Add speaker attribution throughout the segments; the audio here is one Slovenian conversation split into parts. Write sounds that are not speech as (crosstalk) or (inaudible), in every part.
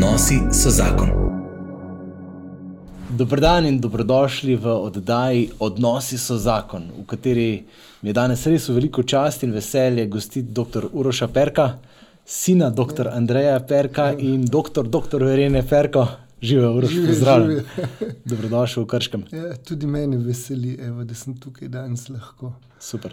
Speaker 1: Odnosi so zakon.
Speaker 2: Dobrodan in dobrodošli v oddaji Odnosi so zakon, v kateri mi je danes res v veliko čast in veselje gostiti dr. Uroša Perka, sina dr. Andreja Perka in dr. dr. Verene Perko. Živijo, Uroš, pozdravljen. Dobrodošel v Krškem.
Speaker 3: Ja, tudi meni veseli, evo, da sem tukaj danes lahko.
Speaker 2: Super.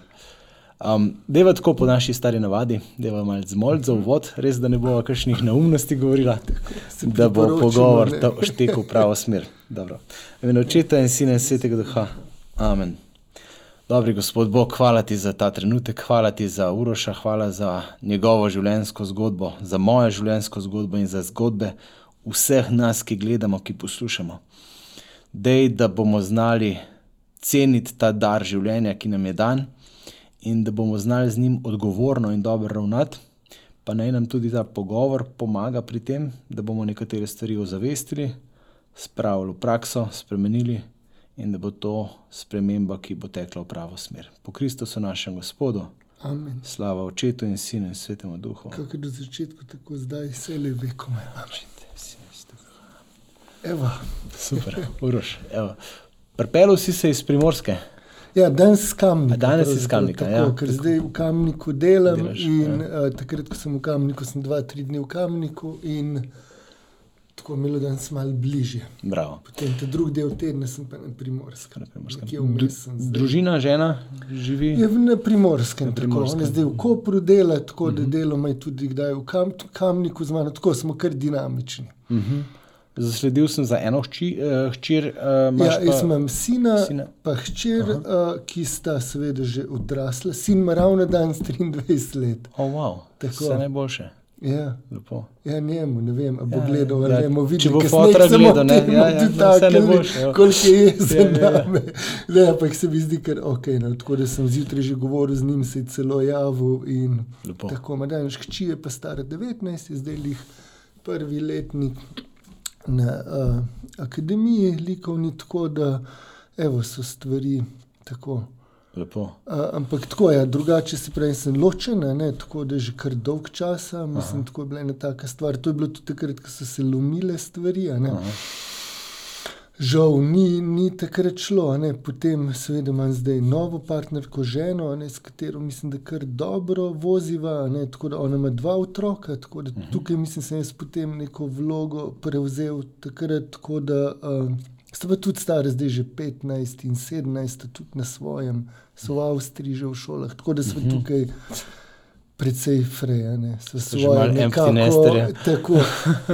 Speaker 2: Um, deva tako po naši stari navadi, deva malo zmolj za uvod, res da ne bo kakšnih neumnosti govorila, (laughs) da bo pogovor štekel v pravo smer. Dobro. V imenu očeta in sina in svetega duha. Amen. Dobri gospod Bog, hvala ti za ta trenutek, hvala ti za Uroša, hvala za njegovo življenjsko zgodbo, za mojo življenjsko zgodbo in za zgodbe vseh nas, ki gledamo, ki poslušamo. Dej, da bomo znali ceniti ta dar življenja, ki nam je dan, in da bomo znali z njim odgovorno in dobro ravnati, pa naj nam tudi ta pogovor pomaga pri tem, da bomo nekatere stvari ozavestili, spravili v prakso, spremenili in da bo to sprememba, ki bo tekla v pravo smer. Po Kristusu, našem Gospodu.
Speaker 3: Amen.
Speaker 2: Slava očetu in sinu in svetemu duhu.
Speaker 3: Kako je do začetka, tako zdaj, vse le veko.
Speaker 2: Amen.
Speaker 3: Evo.
Speaker 2: Super, uroš. Prepel si se iz primorske.
Speaker 3: Ja, danes kamnik.
Speaker 2: Danes iz kamnika.
Speaker 3: Tako,
Speaker 2: Ja.
Speaker 3: ker zdaj v kamniku delam.
Speaker 2: Delaš,
Speaker 3: in, ja. uh, takrat, ko sem v kamniku, sem dva, tri dni v kamniku in tako imel danes malo bližje.
Speaker 2: Bravo.
Speaker 3: Potem ta drugi del tedna sem pa na primorskem.
Speaker 2: Na Primorskem.
Speaker 3: Sem.
Speaker 2: Družina, žena živi.
Speaker 3: Je na primorskem,
Speaker 2: Na
Speaker 3: tako
Speaker 2: Primorskem.
Speaker 3: on je zdaj v Kopru dela, tako da deloma je tudi kdaj v kam, kamniku z mano, tako smo kar dinamični.
Speaker 2: Mhm. Zasledil sem za eno hči, uh, hčer. Uh,
Speaker 3: Ja, jaz imam sina,
Speaker 2: sina.
Speaker 3: pa hčer, uh, ki sta seveda že odrasla. Sin ima ravno danes 23 let.
Speaker 2: Oh, wow.
Speaker 3: Tako.
Speaker 2: Vse najboljše.
Speaker 3: Ja,
Speaker 2: Lepo.
Speaker 3: ja njemu, ne vem, bo
Speaker 2: Ja,
Speaker 3: ja, gledal
Speaker 2: ja,
Speaker 3: ne.
Speaker 2: če bo fotra
Speaker 3: ko se bomo
Speaker 2: gledal, ne, ja, ja,
Speaker 3: dotaknili,
Speaker 2: najboljše, ja.
Speaker 3: Koliko je jezen
Speaker 2: Ja, ja, ja.
Speaker 3: name. Ne, ampak se mi zdi, ker ok. No, tako da sem zjutraj že govoril z njim, se je celo javil. In
Speaker 2: Lepo.
Speaker 3: tako, Madaniš hči je pa stara 19, je zdaj lih prvi letnik na uh, akademiji likovni, tako da evo, so stvari tako.
Speaker 2: Lepo.
Speaker 3: Uh, ampak tako je, ja, drugače se pravi, sem ločen, ne, tako da že kar dolg časa, mislim, tako je bila ena taka stvar. To je bilo tudi takrat, ko so se lomile stvari. Žal ni, ni takrat šlo, ne. potem seveda imam zdaj novo partnerko, ženo, ne, s katero mislim, da kar dobro voziva. Ne, tako da ona ima dva otroka, tako da tukaj mislim, sem jaz potem neko vlogo prevzel takrat, tako da uh, sta pa tudi stara, zdaj že 15 in 17, sta tudi na svojem, so v Avstriji že v šolah, tako da smo tukaj. Predvsej freje, so svoje nekako, (laughs) tako,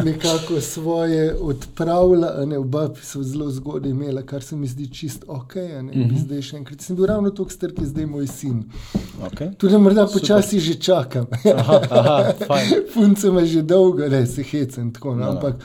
Speaker 3: nekako svoje odpravila, ne, oba so zelo zgodaj imela, kar se mi zdi čist ok. Ne, mm -hmm. Zdaj še enkrat sem bil ravno tako star, je zdaj moj sin.
Speaker 2: Okay.
Speaker 3: Tudi morda počasi že čakam. (laughs) Punce ima že dolgo, ne se hecam. Tako, no,
Speaker 2: No, no.
Speaker 3: ampak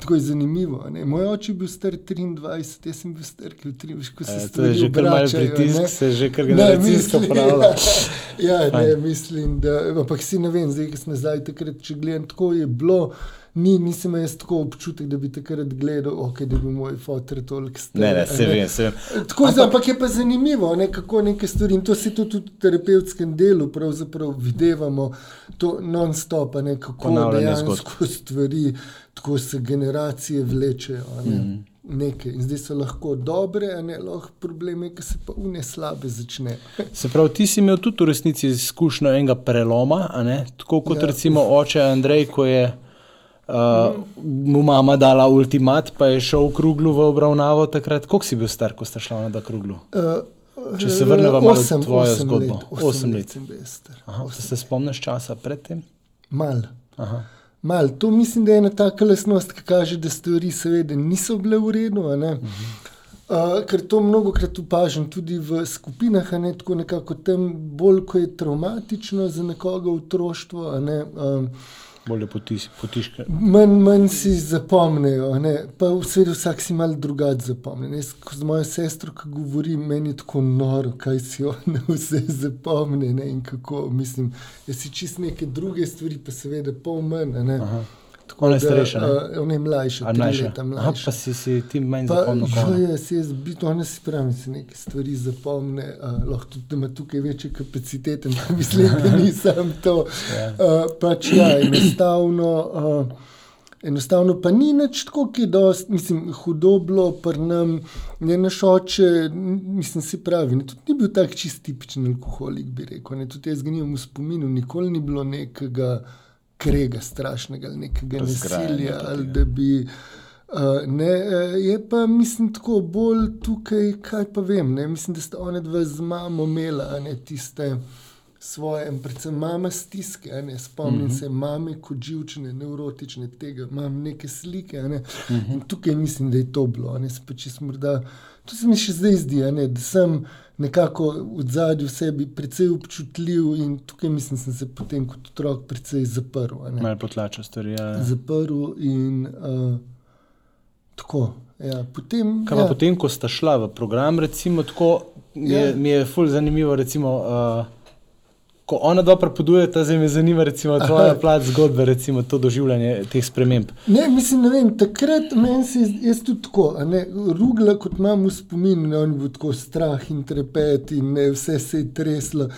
Speaker 3: tako je zanimivo. ne. Moj oče je bil star 23, jaz sem bil star 23, ko se
Speaker 2: E,
Speaker 3: stvari
Speaker 2: že
Speaker 3: obračajo,
Speaker 2: pritisk,
Speaker 3: ne.
Speaker 2: se že kar
Speaker 3: Ne,
Speaker 2: generacijsko
Speaker 3: mislim-
Speaker 2: pravlja. (laughs)
Speaker 3: Ja, ne, mislim, da. Ampak si ne vem, zdaj, ko sem nazaj, takrat, če gledam, tako je bilo. Ni, nisem jaz tako občutek, da bi takrat gledal, okay, da bi moj fotor toliko star.
Speaker 2: Ne, ne, se vem, se vem.
Speaker 3: Tako, ampak, ampak je pa zanimivo, ne, kako neke stvari in to se tudi v terapevtskem delu videvamo, to non-stop, a ne, kako dejansko stvari, tako se generacije vlečejo. a Ne. Mm. Nekaj. In zdaj so lahko dobre, a ne lahko probleme, ki se pa une slabe začne.
Speaker 2: Se pravi, ti si imel tudi v resnici izkušnjo enega preloma, a ne? tako kot. Ja. recimo oče Andrej, ko je uh, mu mama dala ultimat, pa je šel v kruglu v obravnavo takrat. Koliko si bil star, ko sta šla na kruglu?
Speaker 3: Uh,
Speaker 2: Če se vrneva malo v tvojo
Speaker 3: osem
Speaker 2: zgodbo.
Speaker 3: Let,
Speaker 2: Osem
Speaker 3: osem
Speaker 2: let.
Speaker 3: let.
Speaker 2: Aha,
Speaker 3: Osem.
Speaker 2: se spomniš časa predtem?
Speaker 3: Mal.
Speaker 2: Aha.
Speaker 3: Mal. To mislim, da je ena taka lasnost, ki kaže, da stvari seveda niso bile v redu. a ne. Uh, ker to mnogo krat opažam tudi v skupinah, ne tako nekako tam, bolj ko je traumatično za nekoga otroštvo, ne, um,
Speaker 2: Bolje potis, potiške.
Speaker 3: manj, manj si zapomnijo. ne. Pa seveda vsak si mal drugače zapomni. Jaz, ko z mojo sestro, ki govorim, meni je tako noro, kaj si ona (laughs) vse zapomni ne, in kako. Mislim, jaz si čist neke druge stvari, pa seveda pol manj. A ne.
Speaker 2: Aha.
Speaker 3: Tako
Speaker 2: Ona je
Speaker 3: da,
Speaker 2: starejša, ne?
Speaker 3: uh, ona je mlajša,
Speaker 2: A mlajša?
Speaker 3: leta
Speaker 2: Aha,
Speaker 3: mlajša.
Speaker 2: pa si, si ti manj zapomnil. ona.
Speaker 3: jaz, jaz, biti, ona si pravi, si neke stvari zapomne, uh, lahko tudi ima tukaj večje kapacitete, (laughs) mislim, da nisem to.
Speaker 2: Ja.
Speaker 3: Uh, pač ja, enostavno. Uh, Enostavno pa ni nič tako, ki je dost, mislim, hudo bilo, prnam, ne naš oče, mislim, si pravi, ne, tudi ni bil tak čist tipičen alkoholik, bi rekel, ne, tudi jaz ga nimam v spominu, nikoli ni bilo nekega krega strašnega, nekega nasilja, ali da bi, uh, ne, je pa, mislim, tako bolj tukaj, kaj pa vem, ne, mislim, da ste one dva z mamo imela, ne, tiste, svoje, predvsem mama stiske. Spomnim uh -huh. se mame kot živčne, neurotične, tega imam neke slike. Ne? Uh -huh. In tukaj mislim, da je to bilo. Morda, to se mi še zdaj zdi, ne? da sem nekako v zadju sebi precej občutljiv in tukaj mislim, da sem se potem kot otrok precej zaprl.
Speaker 2: Malo potlačil stvari. Ja.
Speaker 3: Zaprl in uh, tako. Ja, potem,
Speaker 2: ja. potem, ko sta šla v program, recimo, tako, je, ja. mi je fully zanimivo. Recimo, uh, ko ona dva prepodujeta, zdaj me zanima, recimo, (laughs) tvoja plat zgodbe, recimo, to doživljanje teh sprememb.
Speaker 3: Ne, mislim, ne vem, takrat meni se je tudi tako, ne, rugla, kot imam v spominu, ne, on je bil tako strah in trepet in ne, vse se je treslo.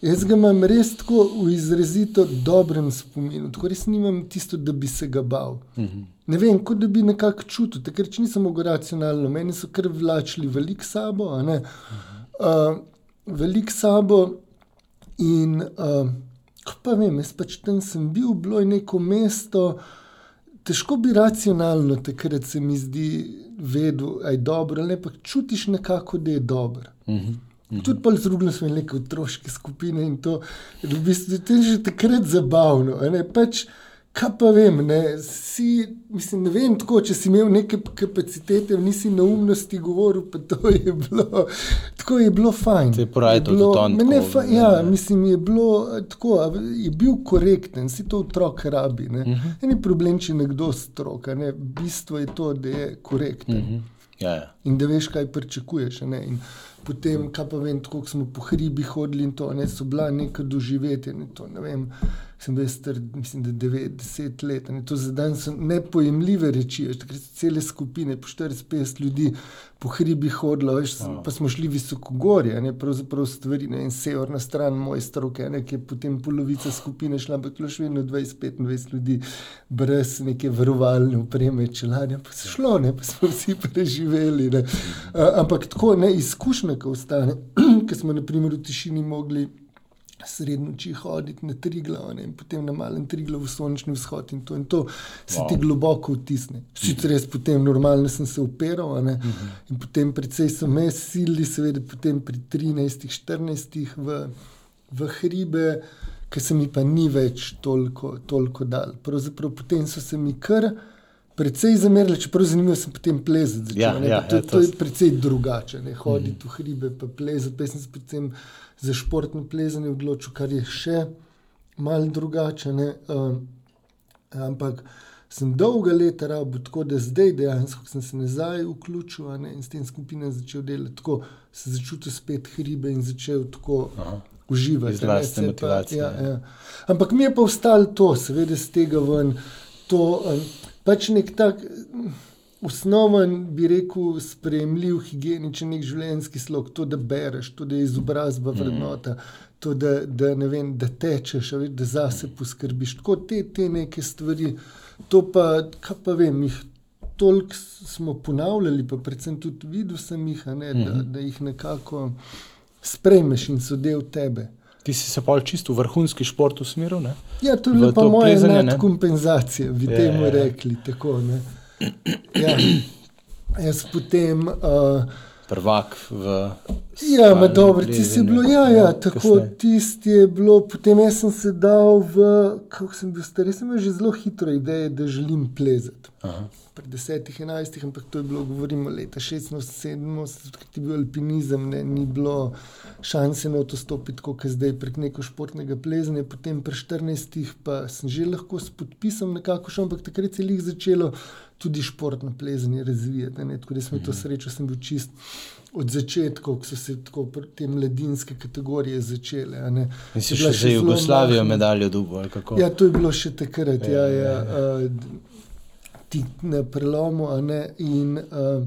Speaker 3: Jaz ga imam res tako v izrazito dobrem spominu, tako res nimam tisto, da bi se ga bal. Uh mhm. -huh. Ne vem, kot da bi nekako čutil, takrat nisem mogel racionalno, meni so kar vlačili velik sabo, uh -huh. uh, velik sabo. In uh, pa vem, jaz pač tam sem bil, bilo je neko mesto, težko bi racionalno takrat se mi zdi vedel, da je dobro, ali pa čutiš nekako, da je dobro. Uh -huh. Mm -hmm. Tudi z drugim smo neke otroške skupine in to je v bistvu že takrat zabavno. Pač, kaj pa vem, ne, si, mislim, ne vem tako, če si imel neke kapacitete, nisi na umnosti govoril, pa to je bilo, tako je bilo fajn.
Speaker 2: Se je pravi, to je bilo
Speaker 3: tam. Ja, mislim, je bilo tako, je bil korekten, si to otrok rabi. Ne. Uh mhm. -huh. Ni problem, če nekdo stroka, ne. bistvo je to, da je korekten. Uh
Speaker 2: mhm. -huh. ja, ja.
Speaker 3: In da veš, kaj pričakuješ. Potem, kaj pa vem, kako smo po hribi hodili in to, ne, so bila neka doživetja. Ne, to, ne vem, sem bil star, mislim, da 90 let. Ne, to za dan so nepojemljive reči, takrat so cele skupine, po 40-50 ljudi po hribi hodilo, veš, wow. pa smo šli visoko gorje, ne, pravzaprav stvari, ne, in severna stran moje stroke, ne, ki je potem polovica skupine šla, ampak bilo še vedno 20-25 ljudi brez neke varovalne upreme, čelanja, pa se šlo, ne, pa smo vsi preživeli. Ne. Ampak tako ne izkušnja, ko ostane, (clears throat) ker smo naprimer v tišini mogli sredi noči hoditi na Triglav in potem na malem Triglav v sončni vzhod in to, in to se wow. ti globoko vtisne. Sicer res potem normalno sem se operal uh -huh. in potem precej so me silili, seveda potem pri 13-14 v, v hribe, ki se mi pa ni več toliko, toliko dal. Pravzaprav potem so se mi kar. Predvsej zamerili, čeprav zanimivo sem potem plezati. Ja, ja, to, ja, to, to je precej drugače, ne hoditi mm. v hribe, pa plezati. Pa sem se predvsem za športno plezanje odločil, kar je še malo drugače. Uh, ampak sem dolga leta rabil, tako da zdaj dejansko sem se nazaj vključil ne, in s tem skupinom začel delati. Tako sem začutil spet hribe in začel tako. Aha. Uživati,
Speaker 2: Izrazite motivacije.
Speaker 3: Ja, ja. Ampak mi je pa ostalo to, seveda, z tega ven. To, um, pač nek tak osnoven, bi rekel, sprejemljiv, higieničen nek življenjski slog, to, da bereš, to, da je izobrazba vrednota, to, da, da, vem, da tečeš, da zase poskrbiš. Tako te, te neke stvari. To pa, kaj pa vem, jih toliko smo ponavljali, pa predvsem tudi videl sem jih, ne, da, mhm. da jih nekako sprejmeš in so del tebe.
Speaker 2: Ti si se pa čisto v vrhunski šport usmeril?
Speaker 3: Ja, to je pa moja kompenzacija, bi ja, temu ja, ja. rekli. Tako, ja. Jaz potem. Uh,
Speaker 2: Prvak v.
Speaker 3: Ja, ima dobro, ti si bil. Ja, ja, tako tisti je bilo. Potem sem se dal v. Kako sem bil star, sem imel že zelo hitro idejo, da želim plezati. Aha pred desetih, enajstih, ampak to je bilo, govorimo, leta 16-17, takrat je bil alpinizem, ne, ni bilo šanse na to stopiti, kot je zdaj prek neko športnega plezanja. Potem pri 14, pa sem že lahko s podpisom nekako šel, ampak takrat se je jih začelo tudi športno plezanje razvijati. Ne, tako da smo to mhm. srečo, sem bil čist. Od začetka, ko so se tako te mladinske kategorije začele.
Speaker 2: In si še za Jugoslavijo medaljo dubo?
Speaker 3: Ja, to je bilo še takrat. Ja, ja, ja, ja tik na prelomu. In, uh,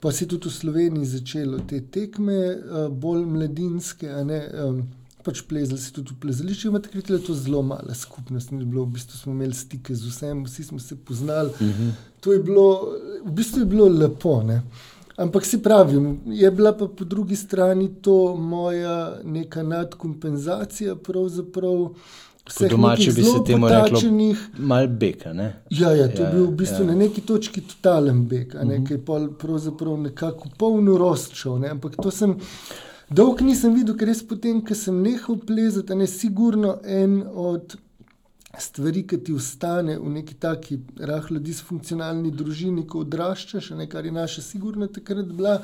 Speaker 3: pa se je tudi v Sloveniji začelo te tekme, uh, bolj mladinske. Um, pač plezali, si tudi v plezališču, ampak takrat je to zelo mala skupnost. Bilo, v bistvu smo imeli stike z vsem, vsi smo se poznali. Uh -huh. To je bilo, v bistvu je bilo lepo. Ne? Ampak si pravim, je bila pa po drugi strani to moja neka nadkompenzacija, pravzaprav.
Speaker 2: Po domači bi se temu reklo, malo beka.
Speaker 3: Ja, ja, to je ja, bil v bistvu ja. na neki točki totalen bek, ne, uh mhm. -huh. ki je pravzaprav nekako polno rozčal. Ne, ampak to sem dolgo nisem videl, ker res potem, ko sem nehal plezati, je sigurno en od stvari, ki ti ustane v neki taki rahlo disfunkcionalni družini, ko odraščaš, ne, kar je naša sigurno takrat bila,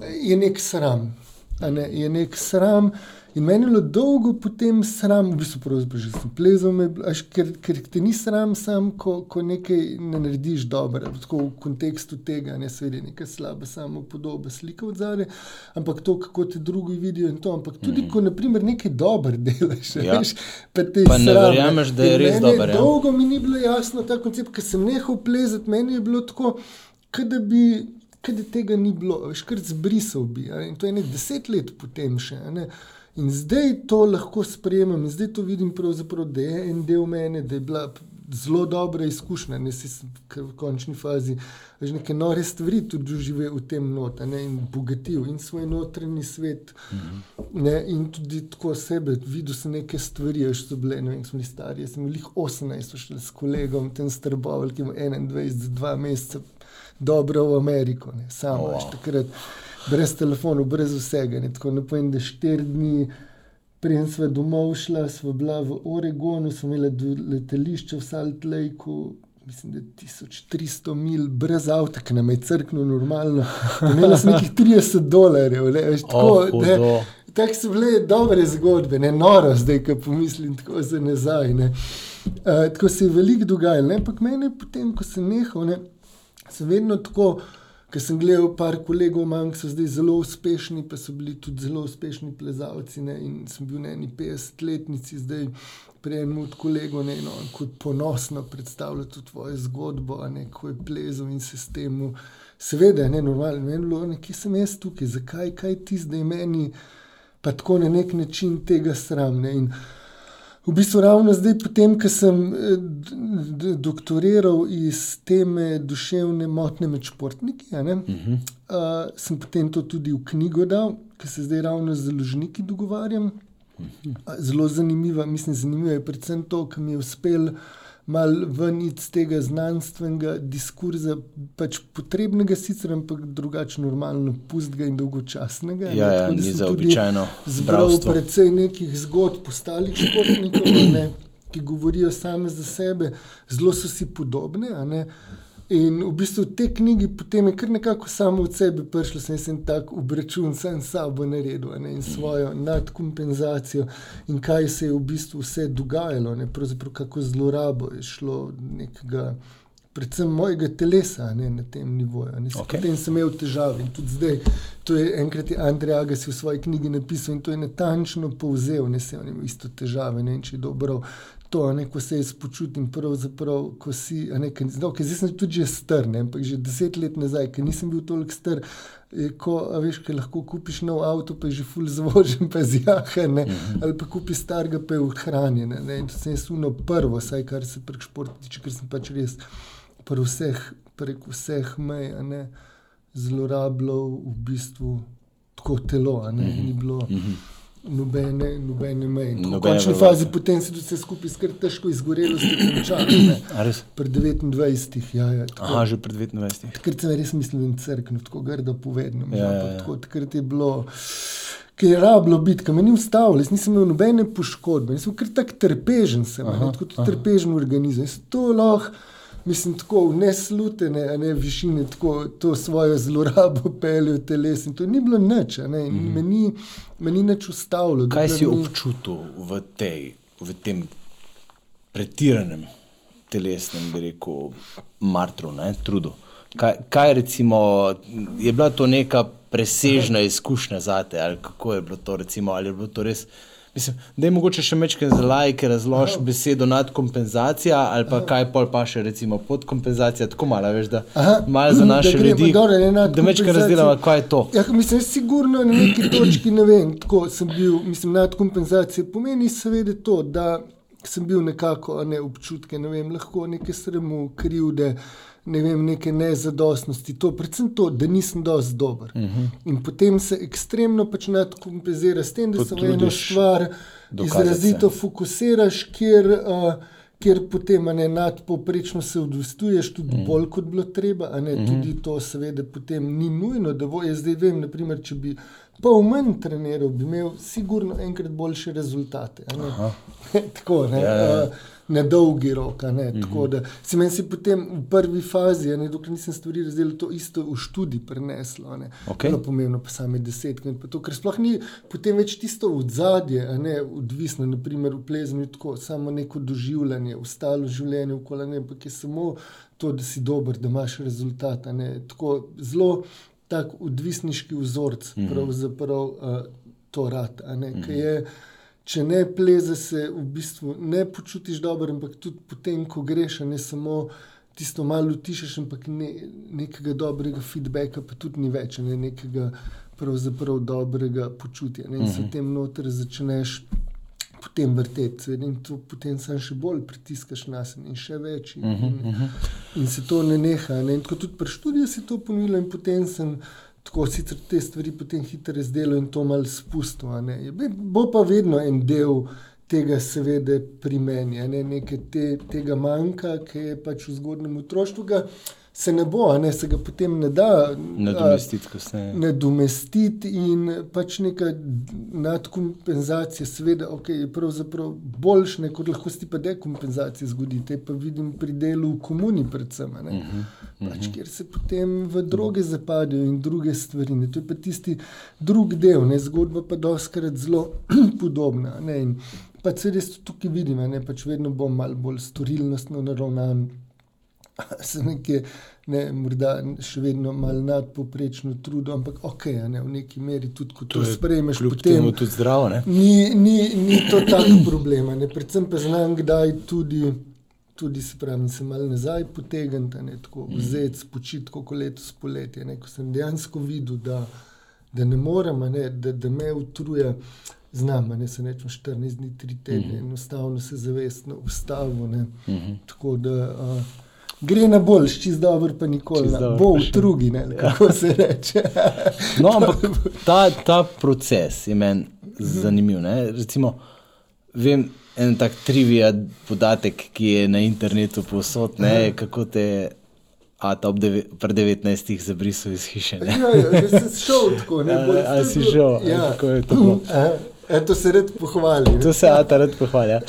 Speaker 3: je nek sram. Ne, je nek sram. In meni je bilo dolgo potem sram, v bistvu že sem plezal, až, ker, ker te ni sram, sam, ko, ko nekaj ne narediš dobro, tako v kontekstu tega, ne svedi neka slaba samo podoba, slika od zadaj, ampak to, kako te drugi vidijo in to. Ampak tudi, mm. ko naprimer nekaj dobro (laughs) delaš, ja. veš,
Speaker 2: pa te pa ne sram, verjameš, da je res dobro.
Speaker 3: Ja. Dolgo mi ni bilo jasno ta koncept, ker sem nehal plezati, meni je bilo tako, da bi. Kaj tega ni bilo, veš, kar zbrisal bi. In to je nekaj deset let potem še. Ne? In zdaj to lahko sprejemam, in zdaj to vidim, da je en del mene, da je bila zelo dobra izkušnja, da si v končni fazi že neke nore stvari tudi doživel v tem notu in bogatil in svoj notranji svet. Mhm. Ne, in tudi tako sebe, videl sem neke stvari, še so bile, ne vem, smo bili stari. Jaz sem bil 18, šel s kolegom, ten strboval, ki ima 21, za dva meseca, dobro v Ameriko, ne, samo wow. takrat brez telefonov, brez vsega. Ne, tako ne povem, da štiri dni. Prej smo domov šli, smo bili v Oregonu, smo imeli letališče v Salt Lakeu, mislim, da je 1300 mil brez avta, ki nam je crkno normalno. Imeli smo nekih 30 dolarjev, le, veš, tako, oh, ne, tako so bile dobre zgodbe, ne noro, zdaj, ko pomislim tako za nazaj. Uh, tako se je veliko dogajalo, ampak meni potem, ko sem nehal, ne, sem vedno tako. Ker sem gledal par kolegov, manj, ki so zdaj zelo uspešni, pa so bili tudi zelo uspešni plezalci. Ne, in sem bil na eni 50-letnici, zdaj prejemem od kolegov, ne, no, kot ponosno predstavljati tudi tvojo zgodbo, ne, ko je plezel in se s tem. Seveda, ne, normalno, ne, bilo, ne, kje sem jaz tukaj, zakaj, kaj ti zdaj meni, pa tako na nek način tega sram. Ne, in, V bistvu ravno zdaj, potem, ko sem eh, doktoriral iz teme duševne motnje med športniki, uh -huh. uh, sem potem to tudi v knjigo dal, ker se zdaj ravno z založniki dogovarjam. Uh -huh. Zelo zanimivo, mislim, zanimivo je predvsem to, kar mi je uspelo malo ven iz tega znanstvenega diskurza, pač potrebnega, sicer ampak drugače, normalno, pustega in dolgočasnega.
Speaker 2: Ja, ja, ni za običajno.
Speaker 3: Zbral precej nekih zgodb ostalih športnikov, ne, ki govorijo same za sebe, zelo so si podobne. In v bistvu te knjige potem je kar nekako samo od sebe prišlo, sem se tako obračunal, sem sabo naredil ne, in svojo nadkompenzacijo in kaj se je v bistvu vse dogajalo, ne, pravzaprav kako zlorabo je šlo nekega. Predvsem mojega telesa ne, na tem nivoju. Okay. Potem sem imel težave in tudi zdaj. To je enkrat Andrej Agas v svoji knjigi napisal in to je natančno povzel, ne se on ima isto težave, ne vem, če je dobro to, ne, ko se jaz počutim, pravzaprav, ko si, ne, ker, no, ker zdaj sem tudi že star, ne, ampak že deset let nazaj, ker nisem bil toliko star, je, ko veš, ker lahko kupiš nov avto, pa je že full zvožen, pa zjahe, ne, uh mhm. ali pa kupiš starega, pa je ohranjen. Ne, in to sem jaz suno prvo, saj kar se prek športa tiče, ker sem pač res prek vseh, prek vseh mej, ne, zlorabljal v bistvu tako telo, ne, uh -huh. ni bilo. Uh mhm. Nobene, nobene meje. V končni fazi potem se vse skupaj skr težko izgorelo, ste končali. Pred 29. Ja, ja,
Speaker 2: tako, Aha, že pred 29.
Speaker 3: Takrat sem res mislil, da je crkven, tako grdo povedano. Ja, ja, ja. Takrat je bilo. Ker je rablo biti, kam ni ustavil, nisem imel nobene poškodbe, nisem bil kar tak trpežen, sem, aha, ne, tako trpežen organizem. To lahko mislim, tako neslutene, a ne višine, tako to svojo zlorabo (laughs) pelje v teles. In to ni bilo nič, mm -hmm. meni, meni nič ustavilo.
Speaker 2: Kaj si ni... občutil v, tej, v tem pretiranem telesnem, bi rekel, martru, ne, trudu? Kaj, kaj recimo, je bila to neka presežna izkušnja za te, ali kako je bilo to, recimo, ali je bilo to res. Mislim, da je mogoče še mečkaj za lajke razložiti besedo nadkompenzacija ali pa Aha. kaj pol pa še recimo podkompenzacija, tako malo, veš, da malo za naše da ljudi. Dore, da mečkaj razdelava, kaj je to.
Speaker 3: Ja, mislim, sigurno na neki točki ne vem, tako sem bil, mislim, nadkompenzacija pomeni seveda to, da sem bil nekako ne, občutke, ne vem, lahko neke sremu, krivde ne vem, neke nezadostnosti, to, predvsem to, da nisem dovolj dober. Uh mhm. -huh. In potem se ekstremno pač nadkompenzira s tem, da se v eno stvar izrazito se. fokusiraš, kjer, uh, kjer potem ne nadpoprečno se odvestuješ, tudi uh mhm. -huh. bolj kot bilo treba. Ne, uh mhm. -huh. Tudi to, seveda, potem ni nujno, da bo jaz zdaj vem, naprimer, če bi. Pa v manj treniral bi imel, sigurno, enkrat boljše rezultate. (laughs) Tako, ne. Ja, ja. Uh, na dolgi rok. Mm -hmm. Da se meni si potem v prvi fazi, ne, dokler nisem stvari razdelil, to isto v študij preneslo. Okay. Zelo pomembno, pa same desetke. Ker sploh ni potem več tisto v zadje, ne, odvisno, naprimer v plezanju, tako samo neko doživljanje, ustalo življenje, okolje, ampak je samo to, da si dober, da imaš rezultat. Tako zelo tak odvisniški vzorc, mm -hmm. pravzaprav uh, to rad. Mm -hmm če ne pleze, se v bistvu ne počutiš dobro, ampak tudi potem, ko greš, ne samo tisto malo utišaš, ampak ne, nekega dobrega feedbacka, pa tudi ni več, ne nekega pravzaprav dobrega počutja. Ne, in se mhm. tem noter začneš. Potem vrteti in to potem še bolj pritiskaš na sebe, in še več. In, in, mhm. in se to ne neha. Ne? In tako tudi pri študiju se to ponilo, in potem sem tako sicer te stvari potem hitro razdelijo in to malo spustijo. Bo pa vedno en del tega, seveda, pri meni, ne? nekaj te, tega manjka, ki je pač v zgodnem otroštvu se ne bo, ne, se ga potem ne da
Speaker 2: nadomestiti.
Speaker 3: Nadomestiti in pač neka nadkompenzacija, seveda, okay, je pravzaprav boljša, kot lahko si pa dekompenzacija zgodi. Te pa vidim pri delu v komuni, predvsem, uh -huh, uh -huh. pač, kjer se potem v droge zapadajo in druge stvari. Ne. To je pa tisti drugi del, ne. zgodba pa doskrat zelo (clears throat) podobna. Ne. Pa se res tukaj vidim, da pač vedno bom malo bolj storilnostno naravnan (laughs) se nekje, ne, morda še vedno malo nadpoprečno trudim, ampak ok, ne, v neki meri tudi, ko to, to sprejmeš,
Speaker 2: potem tudi zdravo.
Speaker 3: Ni, ni, ni to tako problema. Ne. Predvsem pa znam, kdaj tudi, tudi se pravi, se malo nazaj potegnete, tako mm. vzeti, spočiti, kot letos poletje. Ne, ko sem dejansko videl, da, da ne morem, ne, da, da me utruje. Znam, ne se nečem 14 dni, 3 tedne, mm -hmm. enostavno se zavestno ustavim. Mm -hmm. Tako da uh, gre na boljši, čez dobro, pa nikoli ne bo v drugi, ne, ja. kako se reče. (laughs)
Speaker 2: no, ampak ta, ta proces je meni zanimiv. Ne? Recimo, vem en tak trivia podatek, ki je na internetu posod, ne, kako te. A ta ob 19. zabrisal iz hiše.
Speaker 3: Ja, ja, si šel tako, ne
Speaker 2: boš. (laughs) A, a si šel, ja. kako je to?
Speaker 3: E, to se red pohvali.
Speaker 2: To se a ta red pohvali. Ja.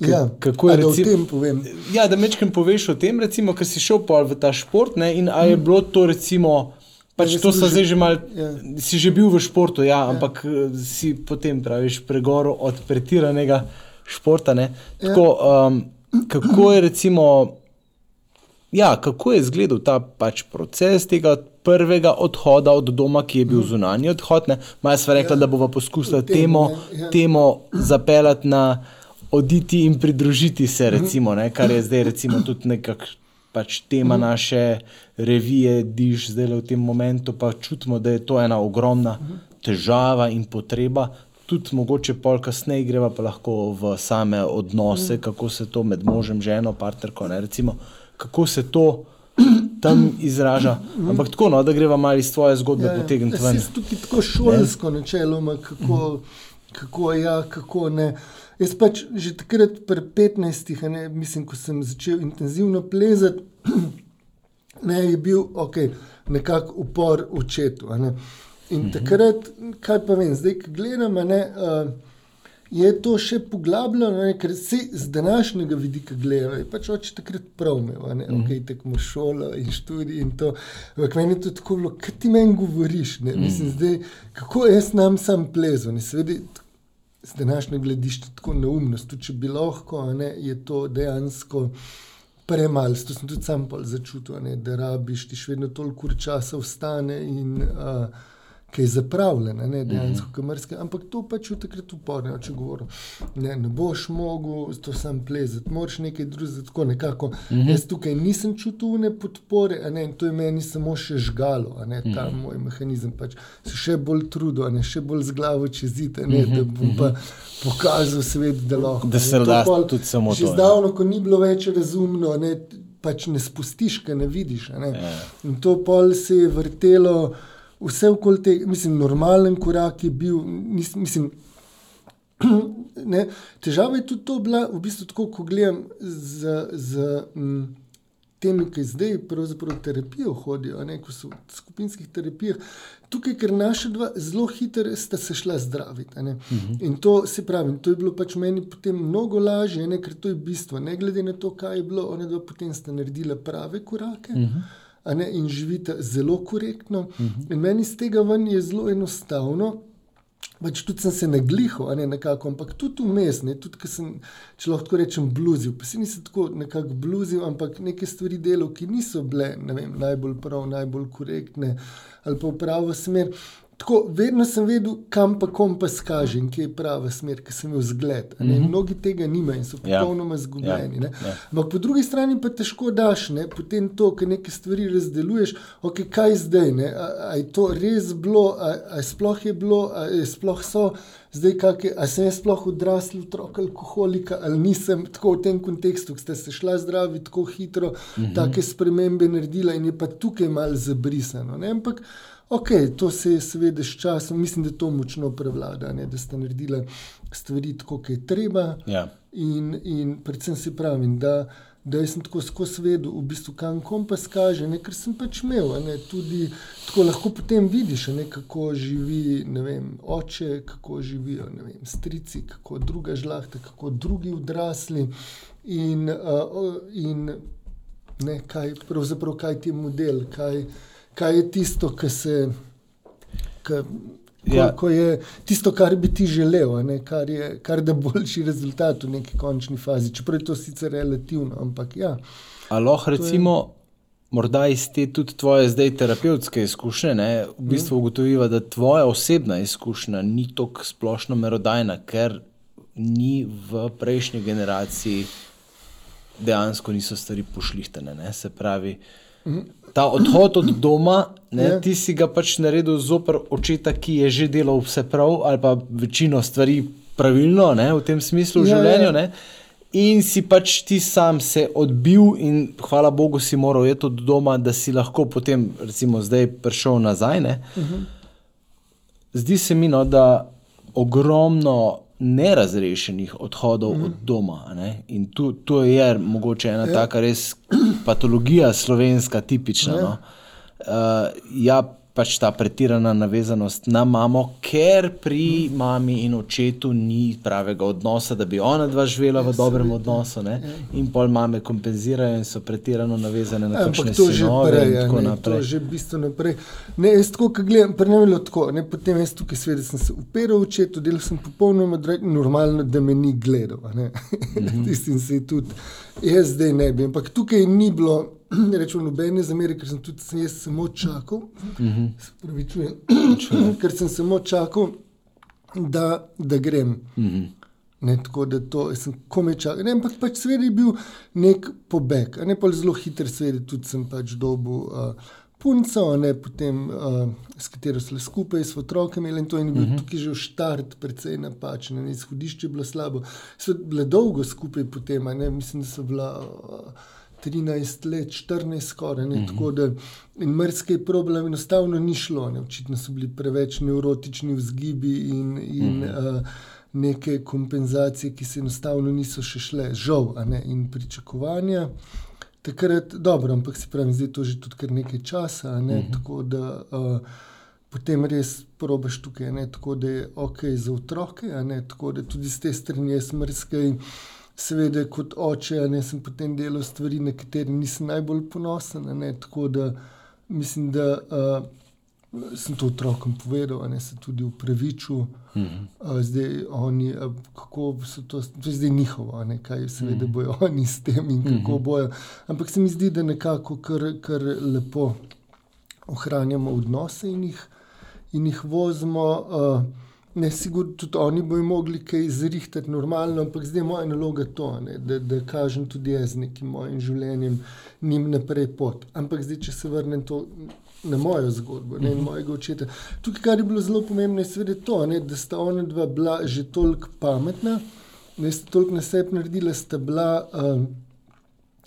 Speaker 3: Ja, kako je recimo, tem povem?
Speaker 2: Ja, da mečem poveš o tem, recimo, ker si šel v ta šport ne, in ali je bilo to recimo. Pač ja, to so zdaj že malo, ja. si že bil v športu, ja, ja. ampak eh, si potem praviš pregoro od pretiranega športa. Ja. Tako, um, kako je recimo, ja, kako je izgledal ta pač proces tega prvega odhoda od doma, ki je bil mhm. zunanji odhod? Maja sva rekla, ja. da bomo poskusili temo, ja. temo zapeljati na oditi in pridružiti se, mhm. recimo, ne, kar je zdaj tudi nekakšna pač tema mhm. naše revije, diš zdaj v tem momentu. Pa čutimo, da je to ena ogromna mhm. težava in potreba. Tudi mogoče pol kasneje greva pa lahko v same odnose, kako se to med možem, ženo, partnerko, ne, recimo, kako se to (clears throat) tam izraža. Ampak tako, no, da greva malo iz tvoje zgodbe ja, ja. potegniti ven.
Speaker 3: Tukaj tako šolsko ne? načeloma, kako, kako ja, kako ne. Jaz pač že takrat, pri 15, ne, mislim, ko sem začel intenzivno plezati, (clears throat) ne, je bil okay, nekako upor očetu. In mhm. takrat, kaj pa vem, zdaj, ki gledam, ne, uh, je to še poglabljeno, ne, ker si z današnjega vidika gledal. Pač oče takrat prav imel, da mhm. okay, tekmo šolo in študij in to. Ampak meni je to tako bilo, kaj ti meni govoriš. Ne, mislim, mhm. zdaj, kako jaz nam sam plezam z današnjega gledišča tako neumnost. Tudi če bi lahko, ne, je to dejansko premalo. To sem tudi sam začutil, ne, da rabiš ti še vedno toliko časa vstane in uh, ki je zapravljena, ne dejansko, mm -hmm. mrske. Ampak to pač v takrat uporne, če govorim. Ne, ne boš mogel to sam plezati, moraš nekaj drugega, tako nekako. Mm -hmm. Jaz tukaj nisem čutil ne podpore, ne, in to je meni samo še žgalo, ne, ta mm -hmm. moj mehanizem. Pač se še bolj trudil, ne, še bolj z glavo čez zid, mm -hmm. da bom pa pokazal svet, da lahko.
Speaker 2: Da se lahko tudi samo to.
Speaker 3: Že zdavno, ko ni bilo več razumno, ne, pač ne spustiš, kaj ne vidiš. Ne. Yeah. Ja. In to pol se je vrtelo vse okoli tega, mislim, normalen korak je bil. Nis, mislim, (clears throat) ne, težava je tudi to, bila, v bistvu, tako, ko gledam z, z m, temi, ki zdaj pravzaprav terapijo hodijo, ne, ko so v skupinskih terapijah. Tukaj, ker naša dva zelo hitro sta se šla zdraviti. Uh mhm. -huh. In to se pravi, to je bilo pač meni potem mnogo lažje, ne, ker to je bistvo. Ne glede na to, kaj je bilo, ona dva potem sta naredila prave korake. Uh mhm. -huh ne, in živite zelo korektno. Uh mhm. -huh. Meni iz tega ven je zelo enostavno. Pač tudi sem se naglihal, ne, nekako, ampak tudi vmes, tudi če sem, če lahko tako rečem, bluzil. Pa si nisem tako nekako bluzil, ampak neke stvari delal, ki niso bile vem, najbolj prav, najbolj korektne ali pa v pravo smer. Tako, vedno sem vedel, kam pa kompas kaže in kje je prava smer, ki sem imel zgled. Mm -hmm. Mnogi tega nimajo in so ja. popolnoma ja. zgubljeni. Ja. Ja. Ampak po drugi strani pa težko daš, ne? potem to, ki nekaj stvari razdeluješ, ok, kaj zdaj, a, a je to res bilo, a, a sploh je bilo, a je sploh so. Zdaj, kake, a sem jaz sploh odrasel otrok alkoholika ali nisem tako v tem kontekstu, ki ste se šla zdravi tako hitro, mm -hmm. take spremembe naredila in je pa tukaj malo zabrisano. Ne? Ampak Ok, to se je seveda s časom, mislim, da to močno prevlada, ne, da ste naredili stvari tako, kot je treba.
Speaker 2: Ja.
Speaker 3: In, in predvsem si pravim, da, da sem tako skozi vedel, v bistvu, kam kompas kaže, ne, ker sem pač imel. Ne, tudi tako lahko potem vidiš, ne, kako živi vem, oče, kako živijo vem, strici, kako druga žlahta, kako drugi odrasli. In, uh, in ne, kaj, pravzaprav kaj ti je model. Kaj, kaj je tisto, kar se. Ka, Ko, ja. ko je tisto, kar bi ti želel, ne, kar, je, kar da boljši rezultat v neki končni fazi. Čeprav je to sicer relativno, ampak ja.
Speaker 2: Aloh, recimo, je... morda iz te tudi tvoje zdaj terapevtske izkušnje, ne, v bistvu mm. ugotoviva, da tvoja osebna izkušnja ni tako splošno merodajna, ker ni v prejšnji generaciji dejansko niso stvari pošlihtene. Ne, se pravi. Mm ta odhod od doma, ne, ja. ti si ga pač naredil zoper očeta, ki je že delal vse prav, ali pa večino stvari pravilno, ne, v tem smislu v ja, življenju. Ja. In si pač ti sam se odbil, in hvala Bogu, si moral iti od doma, da si lahko potem, recimo, zdaj prišel nazaj. Uh mhm. -huh. Zdi se mi, no, da ogromno nerazrešenih odhodov mm -hmm. od doma. Ne? In tu, tu je mogoče ena ja. taka res (clears throat) patologija, slovenska, tipična. Ja. No? Uh, ja, pač ta pretirana navezanost na mamo, ker pri mami in očetu ni pravega odnosa, da bi ona dva živela v ja, dobrem odnosu. Ne? Ja. In pol mame kompenzirajo in so pretirano navezane na kakšne sinove in tako naprej.
Speaker 3: To že bistveno naprej. Ne, jaz tako, ko gledam, prenevilo tako, ne, potem jaz tukaj sveda sem se uperal očetu, delal sem popolnoma normalno, da me ni gledal. Mm -hmm. (laughs) Tistim se tudi, jaz zdaj ne bi, ampak tukaj ni bilo (clears throat) rečem, nobene zamere, ker sem tudi sem samo čakal. Mm -hmm. Spravičujem, (clears throat) ker sem samo čakal, da, da grem. Mm -hmm. ne, tako da to, sem kome čakal. Ne, ampak pač svet je bil nek pobeg, ne pa zelo hiter svet, tudi sem pač dobil. Uh, Punco, ne, potem, uh, s katero smo skupaj s otrokom in to je bil uh -huh. tukaj že štart, precej napačen, izhodišče je bilo slabo. So bile dolgo skupaj, potem, ne, mislim, da so bila. Uh, 13 let, 14 skoraj. Mm -hmm. Tako da in mrzke problem enostavno ni šlo. Ne. Očitno so bili preveč neurotični vzgibi in, in mm -hmm. uh, neke kompenzacije, ki se enostavno niso še šle, žal, in pričakovanja. Takrat, dobro, ampak se pravi, zdaj to že tudi nekaj časa. Ne, mm -hmm. Tako da uh, potem res probiš tukaj, ne, tako da je ok za otroke, ne, tako da tudi z te strani je smrske seveda, kot oče, ne sem potem delal stvari, na katere nisem najbolj ponosen. Ne, tako da mislim, da uh, sem to otrokom povedal, da se tudi upravičil. Mm -hmm. uh, zdaj, oni, uh, kako so to, to je zdaj njihovo, ne, kaj seveda mm -hmm. bojo oni s tem in kako mm -hmm. bojo. Ampak se mi zdi, da nekako kar, kar lepo ohranjamo odnose in jih. in jih vozimo. Uh, Ne, sigurno tudi oni bodo mogli kaj zrihtati normalno, ampak zdaj je moja naloga to, ne, da, da kažem tudi jaz nekim mojim življenjem, njim naprej pot. Ampak zdaj, če se vrnem to na mojo zgodbo, ne na mojega očeta. Tukaj, kar je bilo zelo pomembno, je seveda to, ne, da sta ona dva bila že toliko pametna, da sta toliko na sebi naredila, sta bila. Um,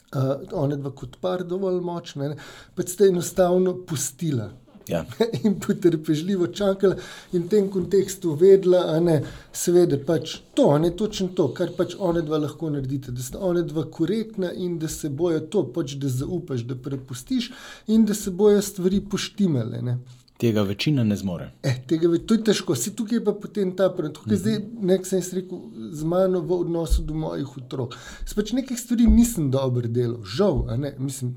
Speaker 3: Uh, ona dva kot par dovolj močna, pa ste enostavno pustila.
Speaker 2: Ja. (laughs)
Speaker 3: in potrpežljivo čakala in v tem kontekstu vedela, da je pač to, ne točno to, kar pač one dva lahko naredite, da sta one dva korektna in da se bojo to, pač, da zaupaš, da prepustiš in da se bojo stvari poštimale. Ne.
Speaker 2: Tega večina ne zmore.
Speaker 3: Eh, tega, to je težko, si tukaj pa potem ta prvi. Tukaj mm -hmm. zdaj nek sem rekel z mano v odnosu do mojih otrok. Spač nekih stvari nisem dobro delal, žal, ne, mislim.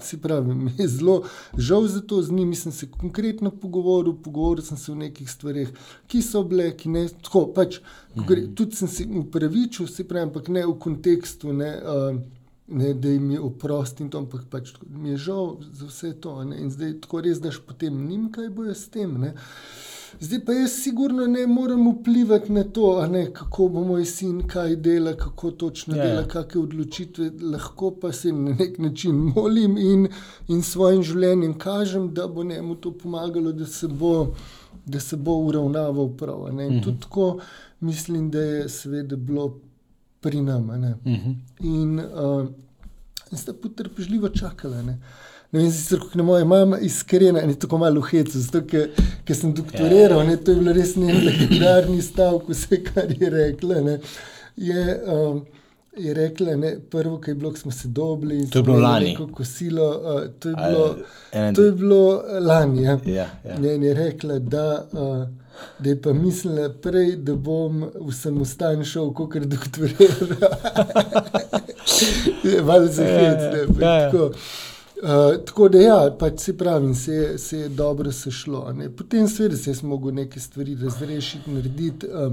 Speaker 3: Se pravi, mi je zelo žal za to, z njimi sem se konkretno pogovoril, pogovoril sem se o nekih stvarih, ki so bile, ki ne. Tako, pač, mm -hmm. Tudi sem se upravičil, se pravi, ampak ne v kontekstu, ne, uh, ne, da jim je oprost in to, ampak pač, mi je žal za vse to. Ne, in zdaj tako res daš potem njim, kaj bojo s tem. Ne. Zdaj pa jaz sigurno ne morem vplivati na to, ne, kako bo moj sin kaj dela, kako točno yeah. Ja, dela, ja. kakšne odločitve. Lahko pa se na nek način molim in, in svojim življenjem kažem, da bo njemu to pomagalo, da se bo, da se bo uravnaval prav. Mm -hmm. Tudi tako mislim, da je seveda bilo pri nam. Mm -hmm. In uh, sta potrpežljivo čakala. Ne. Ne vem, sicer, je moja mama iskrena in tako malo heca, zato ker sem doktoriral, ne, to je bilo res ne legendarni stavek, vse kar je rekla. Ne, je, um, je rekla, ne, prvo, kaj je bilo, smo se dobili.
Speaker 2: To je bilo lani.
Speaker 3: Kosilo, uh, to, je bilo, to je bilo lani. Ja. Ja, ja. Ne, je rekla, da. Uh, Da je pa mislila prej, da bom v samostan šel, kot (laughs) je doktoriral. Malo za hec. Ja, ja. Uh, tako da, ja, pač se pravi, se, se je dobro sešlo. Ne. Potem, seveda, se je mogel nekaj stvari razrešiti, narediti uh,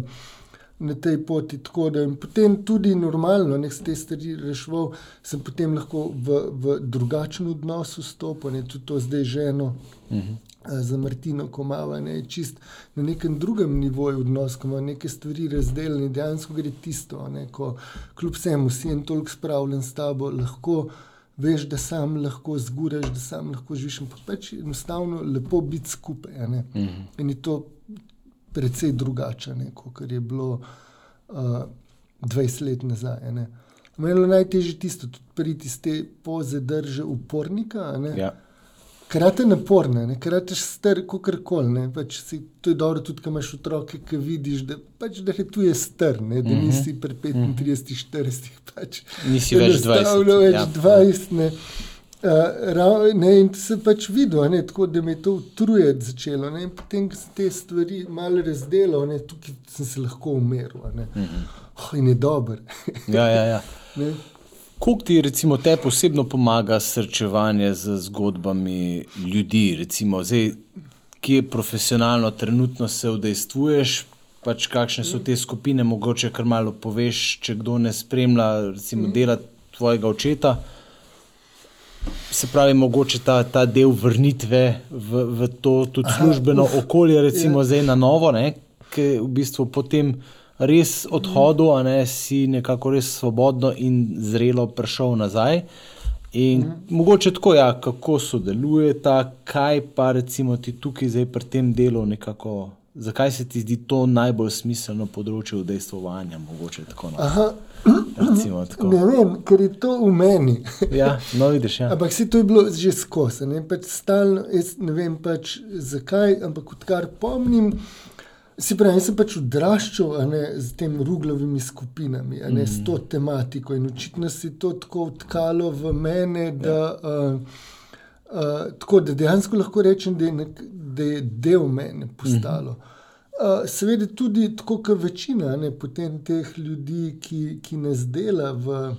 Speaker 3: na tej poti. Da, potem tudi normalno, da se te stvari rešil, sem potem lahko v, v drugačen odnos vstopil, ne tudi to zdaj ženo. Uh -huh. Za Martino, ko ima ne, čist na nekem drugem nivoju odnos, ko ima neke stvari razdeljene, dejansko gre tisto, ne, ko kljub vsemu si en toliko spravljen s tabo, lahko veš, da sam lahko zguraš, da sam lahko živiš. Pač je enostavno lepo biti skupaj. Mm -hmm. In je to precej drugače, kot je bilo uh, 20 let nazaj. Meni je najtežje tisto, da priti iz te poze drže upornika. Ja. Krate naporne, ne krateš star, kot koli. Pač to je dobro, tudi, ko imaš otroke, ki vidiš, da, pač, da je tu je star, ne, da mhm. nisi pri 35, 40. Pač,
Speaker 2: nisi več 20.
Speaker 3: Več ja. 20 ne. Uh, ne, in se pač videl, ne, tako, da me je to utrujati začelo. Ne, potem, ko sem te stvari malo razdelil, ne, tukaj sem se lahko umiril. Mm -hmm. oh, in je dober.
Speaker 2: ja, ja, ja. Kako ti recimo, te osebno pomaga srčevanje z zgodbami ljudi, recimo, zdaj, ki je profesionalno, trenutno se vdejstvuješ, pač kakšne so te skupine, mogoče kar malo poveš, če kdo ne spremlja, recimo, dela tvojega očeta. Se pravi, mogoče ta, ta del vrnitve v, v to tudi službeno okolje, recimo, ja. zdaj na novo, ki v bistvu potem res odhodu, a ne si nekako res svobodno in zrelo prišel nazaj. In mm. mogoče tako, ja, kako sodeluje ta, kaj pa recimo ti tukaj zdaj pri tem delu nekako. Zakaj se ti zdi to najbolj smiselno področje vdejstvovanja?
Speaker 3: Recimo, ne vem, ker je to v meni.
Speaker 2: ja, no, vidiš. Ja.
Speaker 3: Ampak se to je bilo že skozi. Ne, pač stalno, ne vem pač zakaj, ampak odkar pomnim. Si pravi, jaz sem pač odraščal z temi ruglovimi skupinami, ne, mm. s to tematiko in očitno si to tako vtkalo v mene, da, ja. uh, uh, tako, da dejansko lahko rečem, da je, nek, da je del mene postalo. Mm. Uh, seveda tudi tako, kot večina ne, teh ljudi, ki, ki nas dela v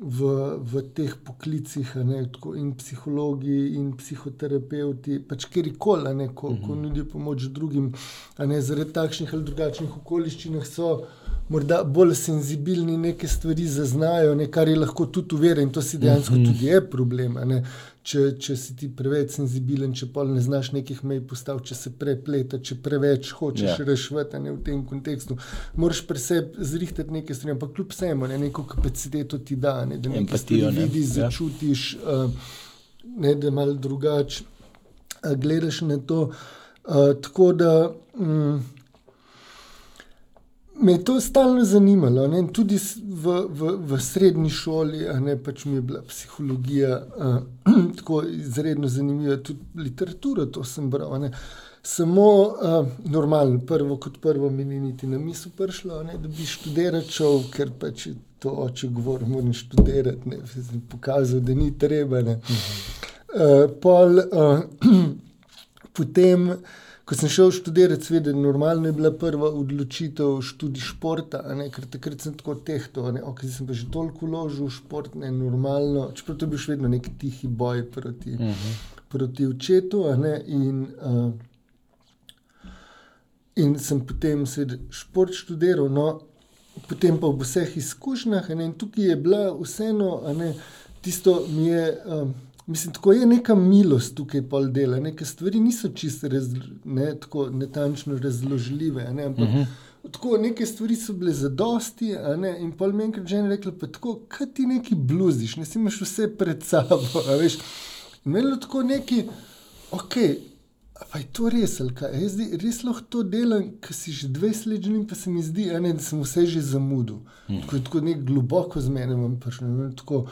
Speaker 3: v, v teh poklicih, ne, tako, in psihologi, in psihoterapeuti, pač kjerkoli, ko, -huh. ko mhm. nudijo pomoč drugim, ne, zaradi takšnih ali drugačnih okoliščin, so morda bolj senzibilni, neke stvari zaznajo, ne, kar je lahko tudi uveren, in to si dejansko mhm. -huh. tudi je problem. Če, če si ti preveč senzibilen, če pa ne znaš nekih mej postaviti, če se prepleta, če preveč hočeš
Speaker 2: Ja.
Speaker 3: rešiti v tem kontekstu. Moraš pri sebi zrihtati nekaj stvari, ampak kljub vsemu, ne, neko kapaciteto ti da, ne, da nekaj
Speaker 2: Empatijo, ne.
Speaker 3: vidiš,
Speaker 2: Ja.
Speaker 3: začutiš, uh, ne, da malo drugače uh, gledaš na to. Uh, tako da. Um, Me je to stalno zanimalo. Ne? Tudi v, v, v srednji šoli, a ne pač mi je bila psihologija uh, (clears throat) tako izredno zanimiva, tudi literatura, to sem bral. a Ne? Samo uh, normalno, prvo kot prvo mi ni niti na misel prišlo, a ne, da bi študiral ker pač je to oče govoril, moram študirati. Ne? Sem pokazal, da ni treba. ne. Uh, pol, uh, (clears throat) potem, ko sem šel študirati, seveda, normalno je bila prva odločitev študij športa, ne, ker takrat sem tako tehto, ne, ok, sem pa že toliko vložil v šport, ne, normalno, čeprav to je bil še vedno nek tihi boj proti, uh -huh. proti očetu, ne, in, uh, in sem potem seveda šport študiral, no, potem pa v vseh izkušnjah, ne, in tukaj je bila vseeno, ne, tisto mi je, um, mislim, tako je neka milost tukaj pol dela, neke stvari niso čisto ne, tako netančno razložljive, ne, ampak uh -huh. tako neke stvari so bile zadosti, a ne, in pol mi je enkrat žena rekla, pa tako, kaj ti neki bluziš, ne si imaš vse pred sabo, a veš, in meni je bilo tako neki, ok, pa je to res, ali kaj, jaz zdaj res lahko to delam, ker si že 20 let želim, pa se mi zdi, ne, da sem vse že zamudil, hmm. tako, je tako nek globoko z menem prišlo, ne, tako,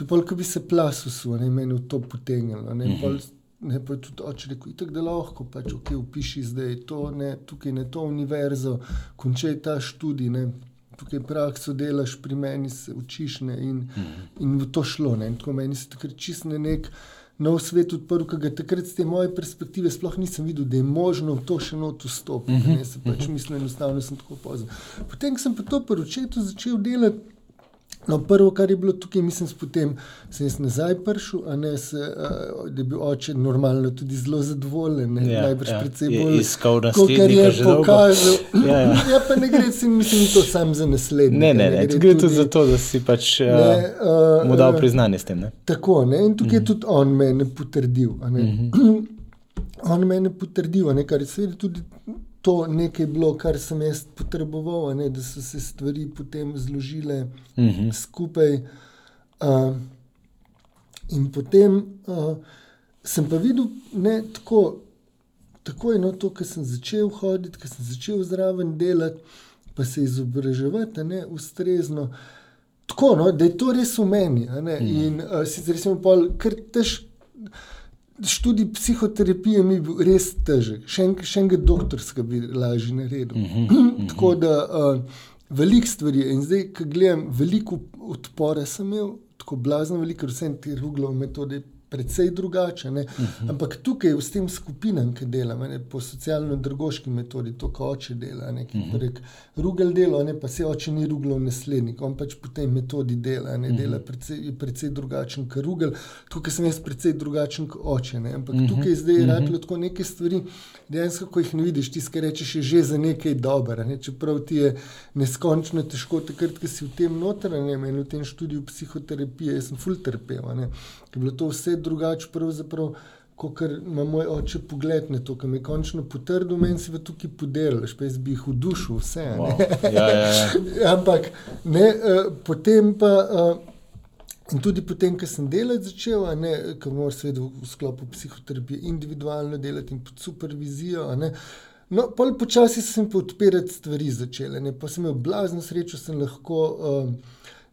Speaker 3: Je pol, ko bi se plas usul, ne meni v to potegnilo. Ne, pol, ne pa tudi oče rekel, itak da lahko, pač ok, upiši zdaj to, ne, tukaj ne to univerzo, končaj ta študij, ne, tukaj prakso delaš, pri meni se učiš ne, in, in v to šlo. Ne, in tako meni se takrat čist na nek nov svet odprl, ki ga takrat z te moje perspektive sploh nisem videl, da je možno v to še not vstopiti. Ne, se pač mislim, enostavno sem tako pozno. Potem ko sem pa to poročeto začel delati. No, prvo, kar je bilo tukaj, mislim, potem sem jaz nazaj prišel, a ne se, uh, da je bil oče normalno tudi zelo zadovoljen, ne,
Speaker 2: Ja,
Speaker 3: najbrž
Speaker 2: ja.
Speaker 3: precej
Speaker 2: Je
Speaker 3: bolj.
Speaker 2: iskal
Speaker 3: Kot
Speaker 2: naslednika
Speaker 3: je
Speaker 2: že dolgo.
Speaker 3: pokazal.
Speaker 2: Ja, ja. (laughs)
Speaker 3: ja, pa ne gre, si, mislim, to sam za naslednje.
Speaker 2: Ne, ne, ne, tu gre tudi za to, da si pač
Speaker 3: Ne, uh,
Speaker 2: mu dal priznanje s tem. Ne?
Speaker 3: Tako, ne? in tukaj je tudi on mene potrdil. a ne. (clears throat) On mene potrdil, a ne, kar je seveda tudi to nekaj bilo, kar sem jaz potreboval, ne, da so se stvari potem zložile
Speaker 2: Mhm.
Speaker 3: skupaj. Uh, in potem uh, sem pa videl, ne, tako, tako je no, to, kar sem začel hoditi, kar sem začel zraven delati, pa se izobraževati, ne, ustrezno. Tako, no, da je to res v meni. a ne, In uh, sicer sem pol kar težko. Študij psihoterapije mi je bil res težek, še, en, še enega doktorska bi lažje naredil. Uh -huh, (clears throat) Tako da uh, veliko stvari je. In zdaj, ko gledam, veliko odpora sem imel, tako blazno veliko, ker vse te ruglove metode precej drugače. Uh -huh. Ampak tukaj s tem skupinam, ki delam, ne, po socialno-drgoški metodi, to, kar oče dela, ne, ki uh -huh. rek, rugel delo, ne, pa se oče ni ruglov naslednik, on pač po tej metodi dela, ne, dela precej, precej drugačen kot rugel, tukaj sem jaz precej drugačen kot oče, ne, ampak uh -huh. tukaj zdaj je radilo tako neke stvari, dejansko, ko jih ne vidiš, ti skaj rečeš, je že za nekaj dobro, ne, čeprav ti je neskončno težko, takrat, ko si v tem notranjem in v tem študiju psihoterapije, jaz sem ful trpel, ker je bilo to vse drugače pravzaprav, kot ima moj oče pogled na to, ki me je končno potrdil, meni si pa tukaj podelil, pa jaz bi jih v dušu vse.
Speaker 2: Wow. Ja, ja, ja. (laughs)
Speaker 3: Ampak ne, uh, potem pa. Uh, In tudi potem, ko sem delati začel, ne, ko moraš seveda v sklopu psihoterapije individualno delati in pod supervizijo. ne. No, pol počasi sem pa odpirati stvari začele. Ne. Pa sem imel blazno srečo, sem lahko um,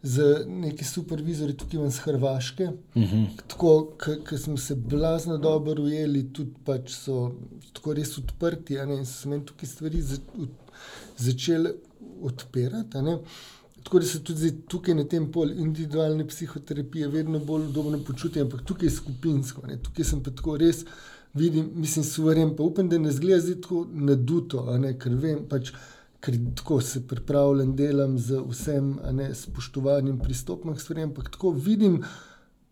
Speaker 3: z neki supervizori tukaj ven z Hrvaške.
Speaker 2: Mhm.
Speaker 3: Tako, ker smo se blazno dobro ujeli, tudi pač so tako res odprti, ne, in so se meni tukaj stvari za, od, začele odpirati. Tako da se tudi tukaj na tem polju individualne psihoterapije vedno bolj udobno počutim, ampak tukaj je skupinsko. Ne. Tukaj sem pa tako res, vidim, mislim, suveren, pa upam, da ne zgleda tako naduto, ne, ker vem pač. Ker tako se pripravljam, delam z vsem ne, spoštovanjem pristopom k stvarem, ampak tako vidim,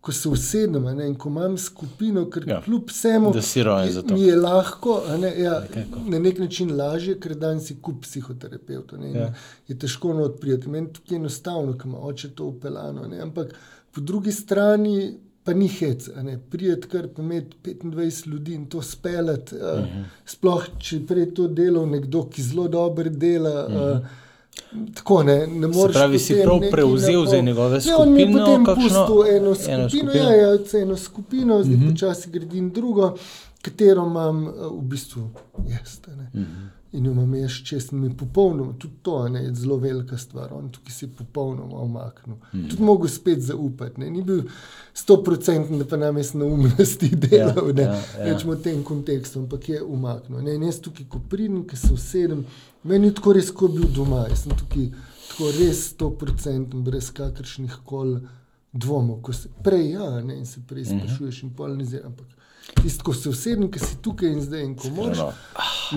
Speaker 3: ko se usedem ne, in ko imam skupino, ker
Speaker 2: Ja.
Speaker 3: kljub vsemu
Speaker 2: Da si rojen za to.
Speaker 3: mi je lahko, ne, ja,
Speaker 2: Nekako.
Speaker 3: na nek način lažje, ker dan si kup ne, in
Speaker 2: Ja.
Speaker 3: Je težko odprijeti. Meni tukaj je enostavno, ker ima oče to upeljano. ne, Ampak po drugi strani pa ni hec, prijeti kar pa imeti 25 ljudi in to speljati. Uh, uh -huh. Sploh, če prej to delal nekdo, ki zelo dobro dela. Uh -huh. uh, Tako, ne, ne moreš.
Speaker 2: Pravi, si prav prevzel za njegove skupine.
Speaker 3: Ne, on je potem pustil eno skupino, eno skupino, ja, ja, eno skupino zdaj mhm. -huh. počasi gradim drugo, katero imam uh, v bistvu jaz. Uh mhm. In jo imam jaz čez mi popolnoma, tudi to ne, je zelo velika stvar, on tukaj si popolnoma omaknil. Hmm. Tudi mogo spet zaupati, ne. ni bil sto procentni, da pa nam je na umnosti delal, ja, ne, ja, ja. rečemo v tem kontekstu, ampak je umaknil. Ne. In jaz tukaj, ko pridem, ki se usedem, meni je tako res, kot bil doma, jaz sem tukaj tako res sto procentni, brez kakršnih koli dvomov, ko se prej, ja, ne, in se prej sprašuješ in pol ne zdaj, ampak Tisto, ko se usedem, ki si tukaj in zdaj, in ko moraš.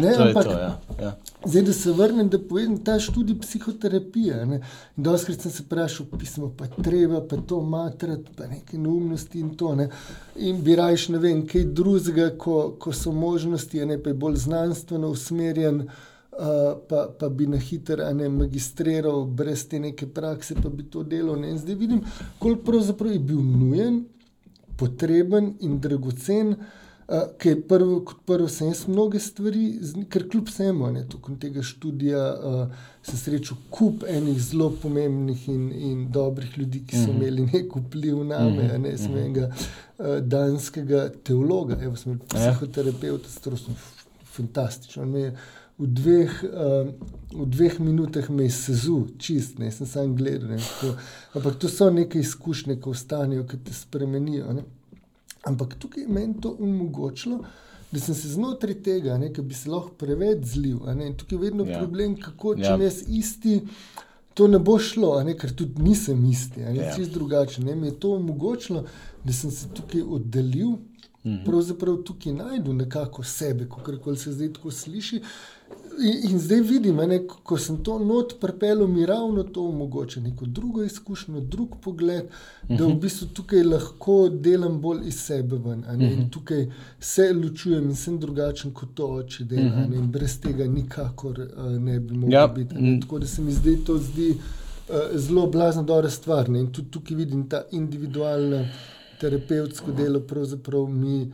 Speaker 3: Ne, ampak, to, ja. Ja. Zdaj, da se vrnem, da povem, ta študij psihoterapije. Ne. Doskrat sem se vprašal, pismo pa treba, pa to matrati, pa neke neumnosti in to. Ne. In bi rajš ne vem, kaj drugega, ko, ko so možnosti, ne pa je bolj znanstveno usmerjen. Uh, pa, pa bi na hitro magistriral, brez te neke prakse, pa bi to delal. Ne. In zdaj vidim, koliko pravzaprav je bil nujen, potreben in dragocen, uh, ki je prvi, kot prvo, sem jaz mnoge stvari, ker kljub vsemu, ne tukaj tega študija, uh, sem srečal kup enih zelo pomembnih in, in dobrih ljudi, ki so mhm. imeli nek vpliv na me, mhm. ne sem mhm. enega uh, danskega teologa, evo sem ja. psihoterapeuta, strosno, fantastično. V dveh, uh, v dveh minutah me je sezul, čist, ne sem samo gledal. Ne, Ampak to so neke izkušnje, ki ostanejo, ki te spremenijo. Ne. Ampak tukaj je meni to omogočilo, da sem se znotraj tega, ki bi se lahko preveč zlil. Tukaj je vedno ja. problem, kako če ja. jaz isti. To ne bo šlo, ne, ker tudi nisem isti, ali ja. čist drugačen. Mi je to omogočilo, da sem se tukaj oddaljil, mm -hmm. pravzaprav tukaj najdel nekako sebe, kako se zdaj tako sliši. In, in zdaj vidim, ne, ko sem to not pripeljal, mi ravno to omogoča neko drugo izkušnjo, drug pogled, da v mhm. bistvu tukaj lahko delam bolj iz sebe. Ven, -huh. In mhm. tukaj se ločujem in sem drugačen kot to oče dela. Uh -huh. In brez tega nikakor uh, ne bi mogel ja. biti. Ne. Tako da se mi zdaj to zdi uh, zelo blazna dobra stvar. Ne. In tudi tukaj vidim ta individualno terapevtsko delo, pravzaprav mi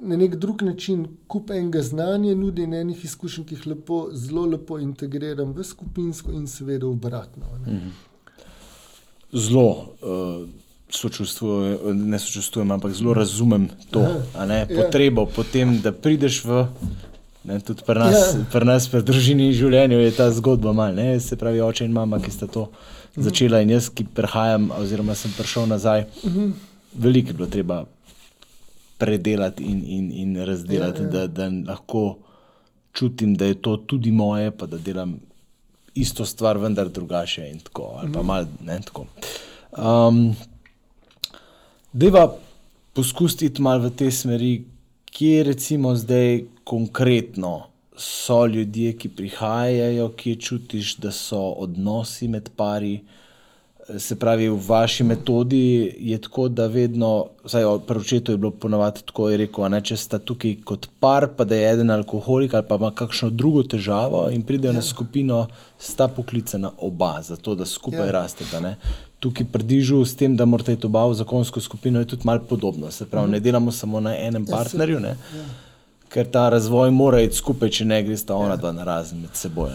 Speaker 3: na nek drug način kup enega znanja, nudi in enih izkušenj, ki jih lepo, zelo lepo integriram v skupinsko in seveda obratno. Mhm.
Speaker 2: Zelo. Uh... Sočustvujem, ne sočustvujem, ampak zelo razumem to ne, ja. potrebo ja. po tem, da prideš v. Ne, tudi pri nas, ja. pri nas, pri družini in življenju je ta zgodba malo. Se pravi, oče in mama, ki sta to mhm. začela, in jaz, ki prihajam, oziroma sem prišel nazaj, mhm. veliko je bilo treba predelati in, in, in razdelati, ja, ja. Da, da lahko čutim, da je to tudi moje, pa da delam isto stvar, vendar drugače. Tako, ali pa mhm. malo ne tako. Um, Deva poskusiti malo v te smeri, kje recimo zdaj konkretno so ljudje, ki prihajajo, kje čutiš, da so odnosi med pari. Se pravi, v vaši metodi je tako, da vedno, vsaj pri očetu je bilo ponovadi tako, je rekel, ne, če sta tukaj kot par, pa da je eden alkoholik ali pa ima kakšno drugo težavo in pridejo ja. na skupino, sta poklicana oba, zato da skupaj ja. rasteta. Tukaj prdižu s tem, da morate iti oba v zakonsko skupino, je tudi malo podobno. Se pravi, mhm. ne delamo samo na enem ja, partnerju. Ja, ker ta razvoj mora iti skupaj, če ne gre sta ona ja. dva na razen med seboj.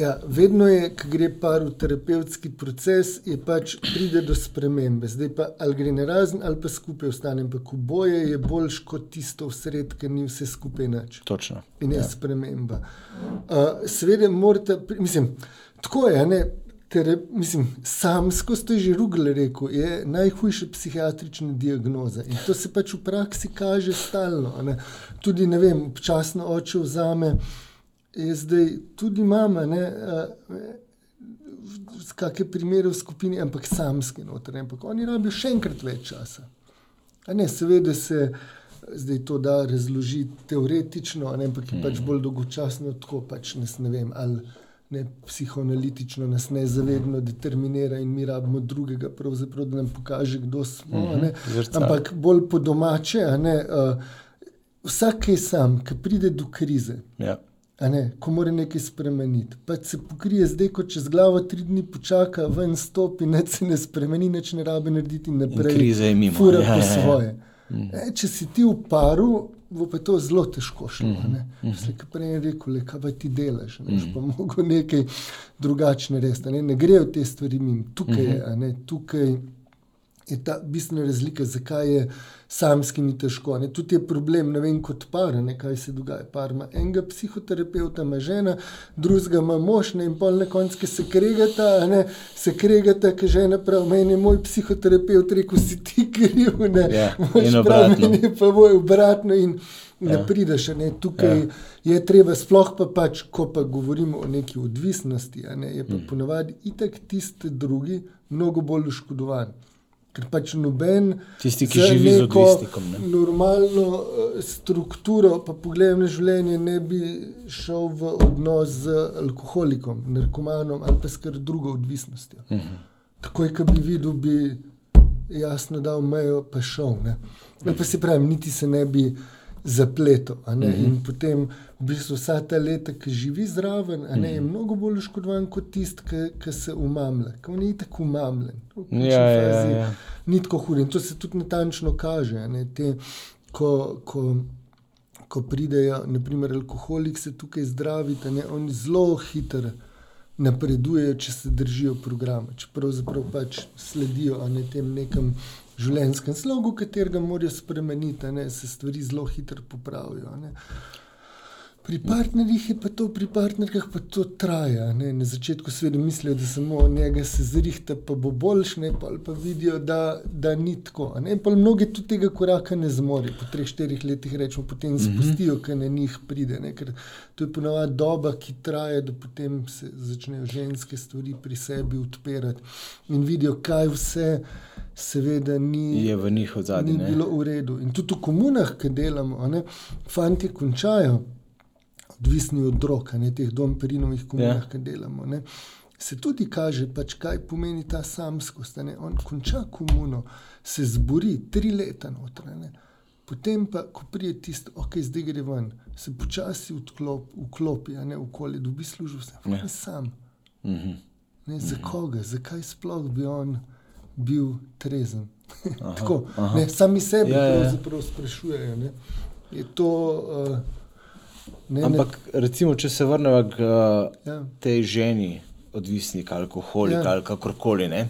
Speaker 3: Ja, vedno je, ko gre par v terapevtski proces, je pač pride do spremembe. Zdaj pa ali gre na razen ali pa skupaj ostane. Ampak oboje je boljš kot tisto v sred, ker ni vse skupaj nič.
Speaker 2: Točno.
Speaker 3: In je ja. sprememba. Uh, Sveda, morate, mislim, tako je. Ne? Tere, mislim, samsko ste že rugli, rekel, je najhujša psihiatrična diagnoza. In to se pač v praksi kaže stalno. Ne. Tudi, ne vem, občasno oče vzame, je zdaj tudi mama, ne, z kakšne primere v skupini, ampak samski noter. Ampak oni rabijo še enkrat več časa. Ne, seveda se zdaj to da razložiti teoretično, ne, ampak je pač bolj dolgočasno, tako pač ne, ne vem. Ali, ne, psihoanalitično nas ne zavedno determinira in mi rabimo drugega, da nam pokaže, kdo smo. Mhm, -huh, Ampak bolj po domače, ne, uh, vsak je sam, ki pride do krize.
Speaker 2: Ja.
Speaker 3: Ne, ko mora nekaj spremeniti. Pa se pokrije zdaj, ko čez glavo tri dni počaka, ven stopi, ne se ne spremeni, neč ne rabi narediti naprej.
Speaker 2: In kriza je mimo.
Speaker 3: Fura
Speaker 2: Ja,
Speaker 3: po
Speaker 2: ja,
Speaker 3: svoje. E, če si ti v paru, bo pa to zelo težko šlo.
Speaker 2: Mhm,
Speaker 3: Mm -hmm. Prej je rekel, le, kaj pa ti delaš, ne mm -hmm. pa mogo nekaj drugačne res. Ne, ne grejo te stvari mimo. Tukaj, mm -hmm. je, ne, tukaj je ta bistvena razlika, zakaj je samskimi težko. Ne. Tudi je problem, ne vem, kot par, ne, kaj se dogaja. Par ima enega psihoterapeuta, ima žena, drugega ima mož, ne, in pol na koncu, se kregata, ne, se kregata, ki žena pravi, meni je moj psihoterapeut rekel, si ti kriv, ne,
Speaker 2: Ja,
Speaker 3: mož
Speaker 2: in
Speaker 3: pravi, meni je pa moj obratno in ne
Speaker 2: Ja.
Speaker 3: prideš. Ne, tukaj
Speaker 2: Ja.
Speaker 3: je treba, sploh pa pač, ko pa govorimo o neki odvisnosti, ne, je pa
Speaker 2: Mm.
Speaker 3: ponavadi itak tiste drugi mnogo bolj oškodovan. Ker pač noben
Speaker 2: Tisti, ki živi z odvisnikom, ne.
Speaker 3: Normalno eh, strukturo, pa pogledam na življenje, ne bi šel v odnos z alkoholikom, narkomanom ali pa s kar drugo odvisnostjo.
Speaker 2: Mhm.
Speaker 3: Takoj, ko bi videl, bi jasno dal mejo, pa šel. Ne. Ali pa se pravi, niti se ne bi zapletel. ne.
Speaker 2: Mhm.
Speaker 3: In potem v bistvu vsa ta leta, ki živi zraven, a ne, je
Speaker 2: Mhm.
Speaker 3: mnogo bolj oškodovan kot tisti, ki, ki se umamlja. On je tako umamljen. Končni
Speaker 2: Ja, ja, ja.
Speaker 3: Ni tako hudo. In to se tudi natančno kaže. Ne, te, ko, ko, ko pridejo, naprimer, alkoholik se tukaj zdraviti, ne, oni zelo hitro napredujejo, če se držijo programa, če pravzaprav pač sledijo ne tem nekem življenjskem slogu, katerega morajo spremeniti, a ne, se stvari zelo hitro popravijo. ne. Pri partnerjih je pa to, pri partnerkah pa to traja. Ne? Na začetku seveda mislijo, da samo njega se zrihta, pa bo boljš, ne pa, pa vidijo, da, da ni tako. Ne? Pa mnogi tudi tega koraka ne zmorejo. Po treh, štirih letih rečemo, potem spustijo, ker na njih pride. Ne? Ker to je ponovadi doba, ki traja, da potem se začnejo ženske stvari pri sebi odpirati in vidijo, kaj vse seveda ni
Speaker 2: Je v njih od zadaj.
Speaker 3: ni bilo v redu. In tudi v komunah, ki delamo, ne, fanti končajo, odvisni od a ne teh domperinovih komunah,
Speaker 2: Ja.
Speaker 3: ja. ki delamo. Ne. Se tudi kaže, pač, kaj pomeni ta samskost. ne. On konča komuno, se zbori tri leta ne. Potem pa, ko pride tisto, ok, zdaj gre ven, se počasi odklop, vklopi, a ne okolje, dobi službo, vse
Speaker 2: Ja.
Speaker 3: ja. sam.
Speaker 2: Mhm.
Speaker 3: Ne, za koga, zakaj sploh bi on bil trezen? (laughs)
Speaker 2: Aha,
Speaker 3: Tako,
Speaker 2: aha.
Speaker 3: ne, sami sebe
Speaker 2: ja, ja. ja,
Speaker 3: sprašujejo. Ne. Je to. Uh, ne,
Speaker 2: Ampak, recimo, če se vrnemo k uh,
Speaker 3: ne, ja,
Speaker 2: tej ženi, odvisnik, alkoholik
Speaker 3: Ja.
Speaker 2: ali kakorkoli. Ne?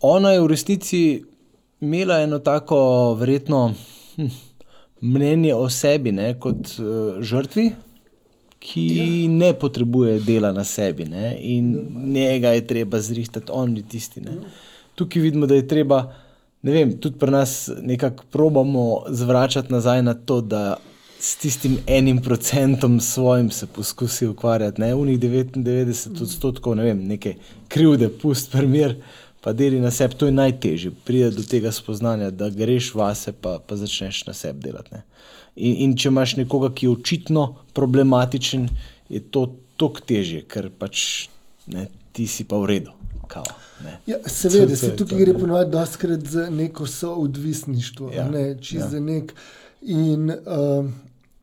Speaker 2: Ona je v resnici imela eno tako, verjetno, hm, mnenje o sebi ne, kot uh, žrtvi, ki ja. ne potrebuje dela na sebi ne, in njega je treba zrihtati, on je tisti. Ne. Tukaj vidimo, da je treba. Ne vem, tudi pri nas nekako probamo zvračati nazaj na to, da s tistim enim procentom svojim se poskusi ukvarjati, ne unih 99 odstotkov, ne vem, neke krivde, pust primer, pa deli na sebi. To je najtežje, pride do tega spoznanja, da greš vase, pa, pa začneš na sebi delati. Ne. In, in če imaš nekoga, ki je očitno problematičen, je to toliko težje, ker pač ne, ti si pa v redu. Kao, ne.
Speaker 3: ja, seveda, se tukaj gre ponovadi doskrat za neko soodvisništvo,
Speaker 2: Ja,
Speaker 3: ne, čist
Speaker 2: ja.
Speaker 3: nek. In, uh,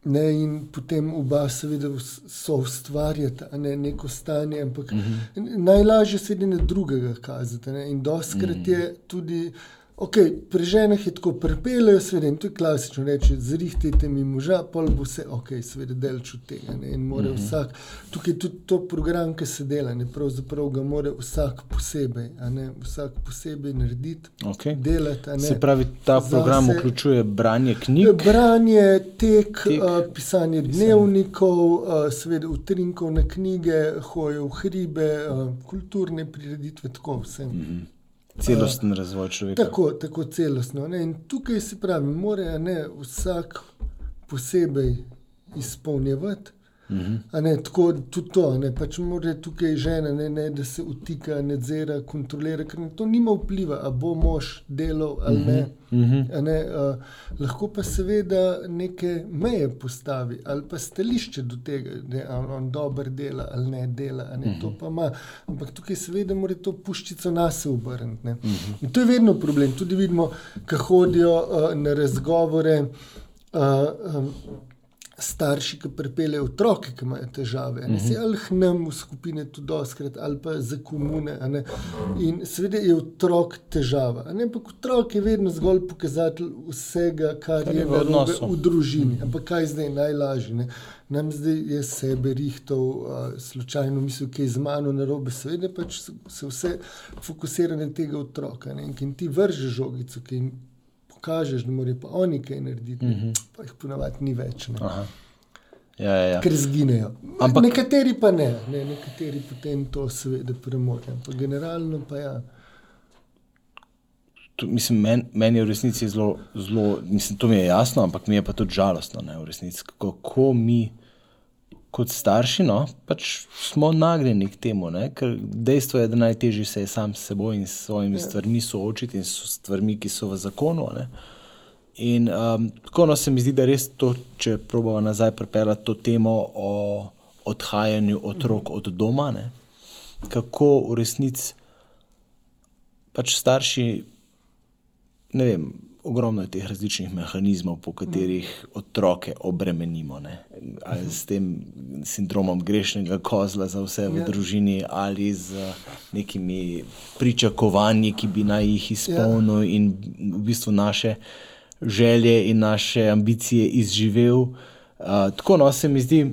Speaker 3: ne, in potem oba, seveda, so ustvarjata ne, neko stanje, ampak
Speaker 2: Mhm.
Speaker 3: mm -hmm. najlažje se je na drugega kazati. Ne, in doskrat mm
Speaker 2: Mhm.
Speaker 3: -hmm. je tudi. Ok, pri ženah je tako, prepelejo, seveda, in to je klasično reči, zrihtite mi moža, pol bo vse, ok, seveda, delč od tega. Ne, in mora mm. -hmm. vsak, tukaj je tudi to program, ki se dela, ne, pravzaprav ga mora vsak posebej, ne, vsak posebej narediti,
Speaker 2: Okay.
Speaker 3: delati. ne.
Speaker 2: Se pravi, ta program
Speaker 3: Zase-
Speaker 2: vključuje branje knjig.
Speaker 3: Branje, tek,
Speaker 2: Tek,
Speaker 3: uh, pisanje dnevnikov, uh, seveda utrinkov na knjige, hoje v hribe, uh, kulturne prireditve, tako vse.
Speaker 2: Mhm. Celosten razvoj človeka.
Speaker 3: Tako, tako celostno. Ne? In tukaj se pravi, mora ne, vsak posebej izpolnjevati.
Speaker 2: Mhm.
Speaker 3: A Ne, tako tudi to, ne, pač mora tukaj žena, ne, ne, da se utika, nadzira, kontrolira, ker to nima vpliva, ali bo mož delal ali ne.
Speaker 2: Mhm.
Speaker 3: A Ne, uh, lahko pa seveda neke meje postavi ali pa stališče do tega, da on, on dober dela ali ne dela. Ne, to pa ima. Ampak tukaj seveda mora to puščico nas obrniti. ne. In to je vedno problem. Tudi vidimo, ko hodijo uh, na razgovore. Uh, um, starši, ki pripeljejo otroke, ki imajo težave. Ne se ali hnem v skupine tudi doskrat, ali pa za komune. In seveda je otrok težava. Ampak otrok je vedno zgolj pokazatelj vsega, kar, kar je v, v družini. Ampak kaj zdaj najlažje? Ne? Nam zdaj je sebe rihtal, uh, slučajno mislil, da je z mano na robe, seveda pač se vse fokusira na tega otroka. Ne? In ti vržeš žogico, ki jim pokažeš, da morajo pa oni kaj narediti, mm -hmm. pa jih ponavadi ni več.
Speaker 2: Ja, ja, ja.
Speaker 3: Ker zginejo. Ampak, nekateri pa ne, ne, nekateri potem to seveda premorejo. Generalno pa ja.
Speaker 2: To, mislim, men, meni je v resnici zelo, zelo, mislim, to mi je jasno, ampak mi je pa tudi žalostno, ne, v resnici, kako mi kot starši, no, pač smo nagnjeni k temu, ne? ker dejstvo je, da najtežje se je sam s seboj in s svojimi ja. stvarmi soočiti in s stvarmi, ki so v zakonu. Ne? In um, tako no, se mi zdi, da res to, če probujemo nazaj pripeljati to temo o odhajanju otrok od doma, ne? kako v resnici pač starši, ne vem ogromno je teh različnih mehanizmov, po katerih otroke obremenimo. Ne? Ali s tem sindromom grešnega kozla za vse v ja. družini, ali z nekimi pričakovanji, ki bi naj jih izpolnil ja. in v bistvu naše želje in naše ambicije izživel. Uh, tako no, se mi zdi.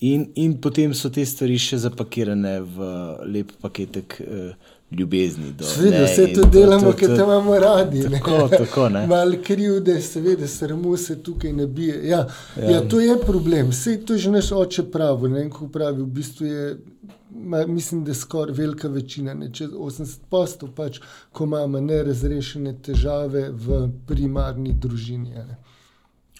Speaker 2: In, in potem so te stvari še zapakirane v lep paketek. Uh, ljubezni.
Speaker 3: Seveda, vse to delamo, ker te imamo radi.
Speaker 2: Tako, tako,
Speaker 3: Malo krivde, seveda, srmo se tukaj ne bije. Ja, ja. ja, to je problem. Vse to že naš oče pravi. Ne, pravi v bistvu je, ma, mislim, da skoraj velika večina, ne, čez 80%, pač, ko imamo nerazrešene težave v primarni družini. Ne.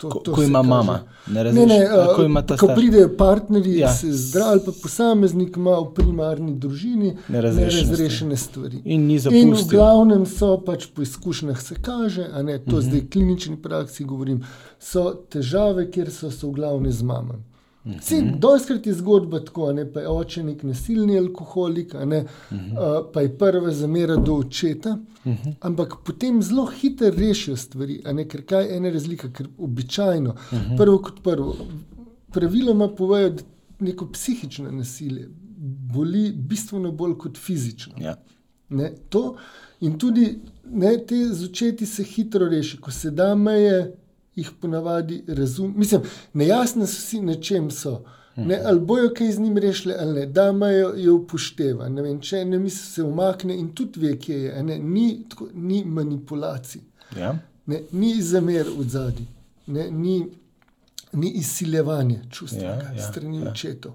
Speaker 2: To, to ko ima kaže. mama,
Speaker 3: ne razumem. Ne, ne, ko, uh, ko pridejo partnerji, ja. se zdravi, ali pa posameznik ima v primarni družini nerazrešene stvari.
Speaker 2: In,
Speaker 3: in v glavnem so pač po izkušnjah se kaže, a ne to uh mhm. -huh. zdaj klinični praksi govorim, so težave, kjer so se v glavnem z mamami. Mhm. Dojskrat je zgodba tako, ne, pa je oče nek nasilni alkoholik, ne, uh -huh. uh, pa je prva zamera do očeta. Mhm. -huh. Ampak potem zelo hitro rešijo stvari, ne, ker kaj je ena razlika, ker običajno, mhm. -huh. prvo kot prvo, praviloma povejo, da neko psihično nasilje boli bistveno bolj kot fizično.
Speaker 2: Ja.
Speaker 3: Ne, to, in tudi ne, te z očeti se hitro reši, ko se da meje jih ponavadi razumem. Mislim, nejasne so si, na čem so. Ne, ali bojo kaj z njim rešili, ali ne, da imajo jo upošteva. Ne vem, če ne misli, se umakne in tudi ve, kje je. Ne, ni, tako, ni manipulacij,
Speaker 2: ja.
Speaker 3: ne, ni zamer v zadnji, ni, ni izsiljevanje čustva ja, ja, strani ja. očetov.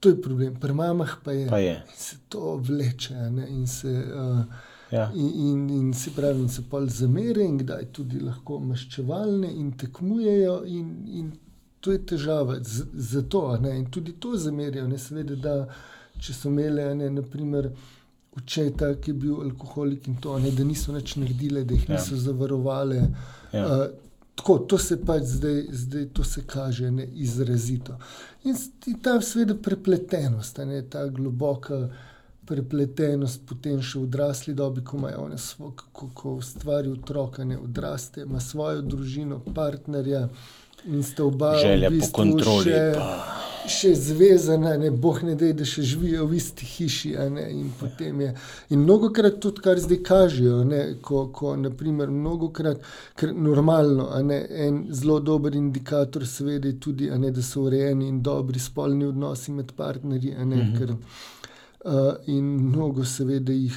Speaker 3: To je problem, pri mamah pa je.
Speaker 2: Pa je.
Speaker 3: Se to vleče ne, in se. Uh, Ja. In, in, in se pravi, se pol zamere, in kdaj tudi lahko maščevalne in tekmujejo, in, in to je težava. Zato, in tudi to zamerijo, ne seveda, da če so imeli, ne, naprimer, očeta, ki je bil alkoholik in to, ne, da niso več naredili, da jih ja. niso zavarovali. Ja. Uh, Tako, to se pač zdaj, zdaj to se kaže ne, izrazito. In ta, seveda, prepletenost, ne, ta globoka prepletenost, potem še v odrasli dobi, ko imajo one svoje, ko, ko ustvari otroka, ne odraste, ima svojo družino, partnerja in sta oba
Speaker 2: želja v bistvu po kontroli. Še,
Speaker 3: pa. Še zvezana, ne boh ne da, da še živijo v isti hiši. In, in mnogo krat tudi, kar zdaj kažejo, ne, ko, ko naprimer, mnogo krat, ker normalno, ne, en zelo dober indikator, seveda, je tudi, ne, da so urejeni in dobri spolni odnosi med partnerji. Ne, mm -hmm. Uh, in mnogo, seveda, jih,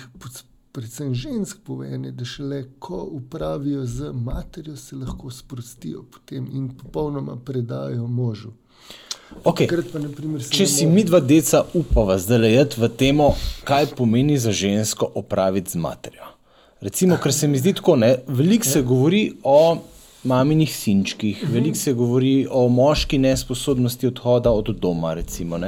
Speaker 3: predvsem žensk, poveni, da šele ko upravijo z materjo, se lahko sprostijo potem in popolnoma predajo možu.
Speaker 2: Okay. Naprimer, Če si mi dva deca upava zdaj le v tem, kaj pomeni za žensko opraviti z materjo. Recimo, ker se mi zdi tako, veliko se govori o maminih sinčkih, mhm. veliko se govori o moški nesposobnosti odhoda od doma. Recimo,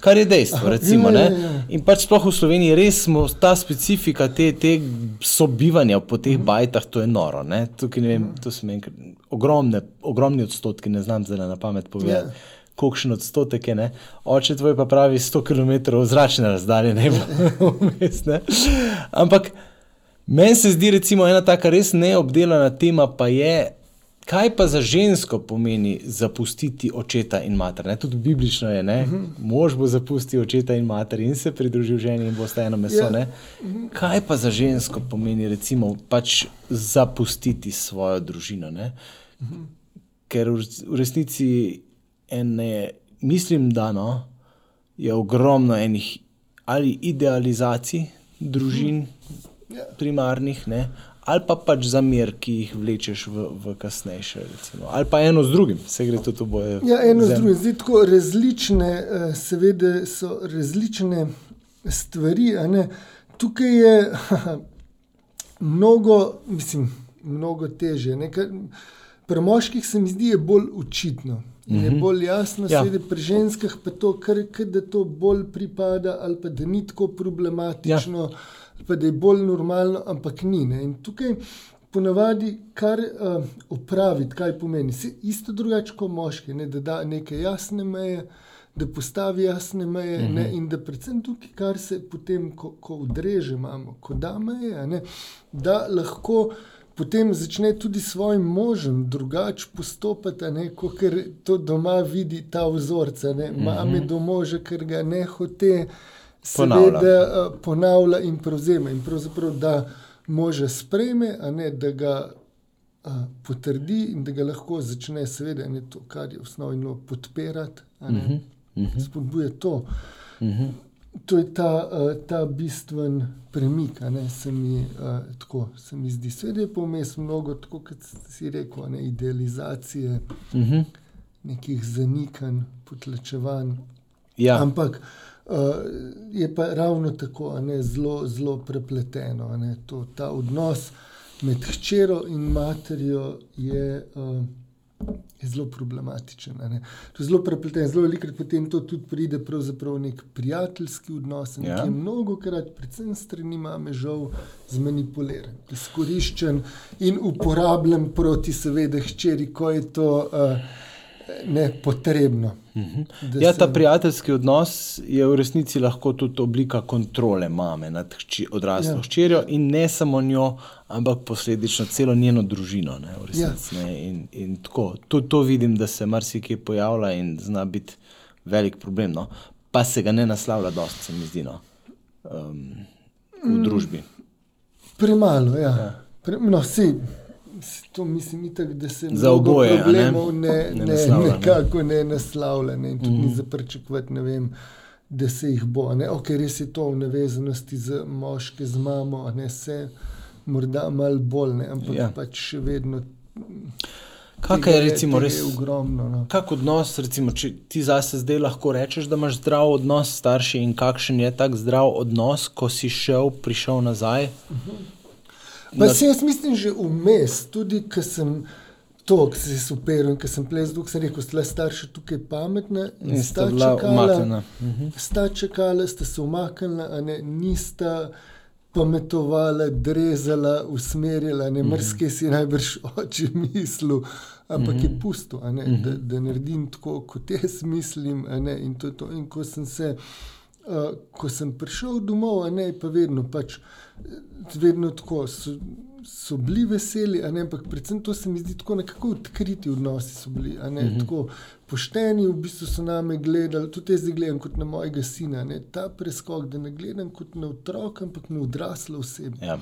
Speaker 2: kar je dejstvo. Recimo, ja, ja, ja. In pač sploh v Sloveniji res smo ta specifika te, te sobivanja po teh mhm. bajtah, to je noro. Tukaj, vem, to so ogromne, ogromni odstotki, ne znam zdaj na pamet povedati. Ja. Kokšen odstotek je, ne? oče tvoj pa pravi 100 km zračne razdalje, ne (laughs) vmes. Ampak meni se zdi, recimo, ena taka res neobdelana tema, pa je Kaj pa za žensko pomeni zapustiti očeta in mater? Ne? Tudi biblično je, da uh -huh. mož bo zapustil očeta in mater in se pridružil ženi in bo sta eno meso. Ja. Kaj pa za žensko pomeni, recimo, pač zapustiti svojo družino? Uh -huh. Ker v, v resnici ene, mislim, da no, je ogromno enih ali idealizacij družin, uh -huh. ja. primarnih. Ne? Ali pa pač za mir, ki jih vlečeš v, v kasnejše. Recimo. Ali pa eno z drugim, se gre tudi oboje.
Speaker 3: Ja, eno z drugim. Zdaj, tako različne, eh, seveda so različne stvari. Tukaj je (laughs) mnogo, mislim, mnogo teže. Pri moških se mi zdi, je bolj očitno. Je mm -hmm. bolj jasno, ja. seveda pri ženskah pa to, kar, kar da to bolj pripada, ali pa da ni tako problematično. Ja pa da je bolj normalno, ampak ni. Ne? In tukaj ponavadi, kar uh, opraviti, kaj pomeni. Se isto drugače kot moški, ne? da da neke jasne meje. Da postavi jasne meje, uh -huh. ne, mhm. in da predvsem tukaj, kar se potem, ko, ko udrežemo, ko da meje, ne, da lahko potem začne tudi svojim možem drugače postopati, kot to doma vidi ta vzorec. Mame uh -huh. do moža, ker ga ne hoče. Seveda uh, ponavlja in prevzema. In pravzaprav, da može sprejme, a ne da ga uh, potrdi in da ga lahko začne, seveda, ne to, kar je osnovno podpirati, uh -huh. uh -huh. spodbuje to. Uh -huh. To je ta, uh, ta bistven premik, ne, se, mi, uh, tako, se mi zdi. Sveda je pomest mnogo, tako kot si rekel, ne, idealizacije, uh -huh. nekih zanikanj, potlačevanj. Ja. Ampak Uh, je pa ravno tako, ne, zelo, zelo prepleteno. Ne, to, ta odnos med hčero in materjo je, uh, je zelo problematičen. Ne. To je zelo prepleteno, zelo velikokrat potem to tudi pride v nek prijateljski odnos, ja. ki je mnogo krat, predvsem strani mame, žal zmanipuliran, izkoriščen in uporabljen proti, seveda, hčeri, ko je to. Uh, ne potrebno.
Speaker 2: Mhm. Ja, ta prijateljski odnos je v resnici lahko tudi oblika kontrole mame nad hči, odraslo ja. hčerjo in ne samo njo, ampak posledično celo njeno družino. Ne, resnici, ja. ne, in, in tako, to, to vidim, da se marsikaj pojavlja in zna biti velik problem. No. Pa se ga ne naslavlja, dosti se mi zdi, no, um, v mm. družbi.
Speaker 3: Premalo, ja. ja. Pre, no, vsi to mislim, itak, da se
Speaker 2: za oboje
Speaker 3: problemov ne, ne, ne, ne, nekako ne naslavlja. Ne, in tudi mm. ni za pričakovati, da se jih bo. Ne, okay, res je to v nevezanosti z moške, z mamo, ne se morda malo bolj, ne, ampak ja. pač še vedno.
Speaker 2: Kaj je recimo res ogromno? No. Kak odnos, recimo, če ti zase zdaj lahko rečeš, da imaš zdrav odnos s starši in kakšen je tak zdrav odnos, ko si šel, prišel nazaj? Uh mhm. -huh.
Speaker 3: Pa se jaz mislim, že vmes, tudi ko sem to, ki je super in ko sem plesal, sem rekel, da ste starši tukaj pametni in sta čakala, mhm. sta čakala, ste se umaknili, a ne nista. Pametovala, drezala, usmerjala, ne mrske si najbrž (laughs) oči mislil, ampak -hmm. je mhm. pusto, mm -hmm. da, da naredim tako, kot jaz mislim. In, to to. in ko sem se, uh, ko sem prišel domov, ne pa vedno pač vedno tako. So, so bili veseli, ampak predvsem to se mi zdi tako nekako odkriti odnosi. So bili ne, mhm. tako pošteni, v bistvu so name gledali, tudi jaz gledam kot na mojega sina. Ne, ta preskok, da ne gledam kot na otroka, ampak na odraslo osebo. Ja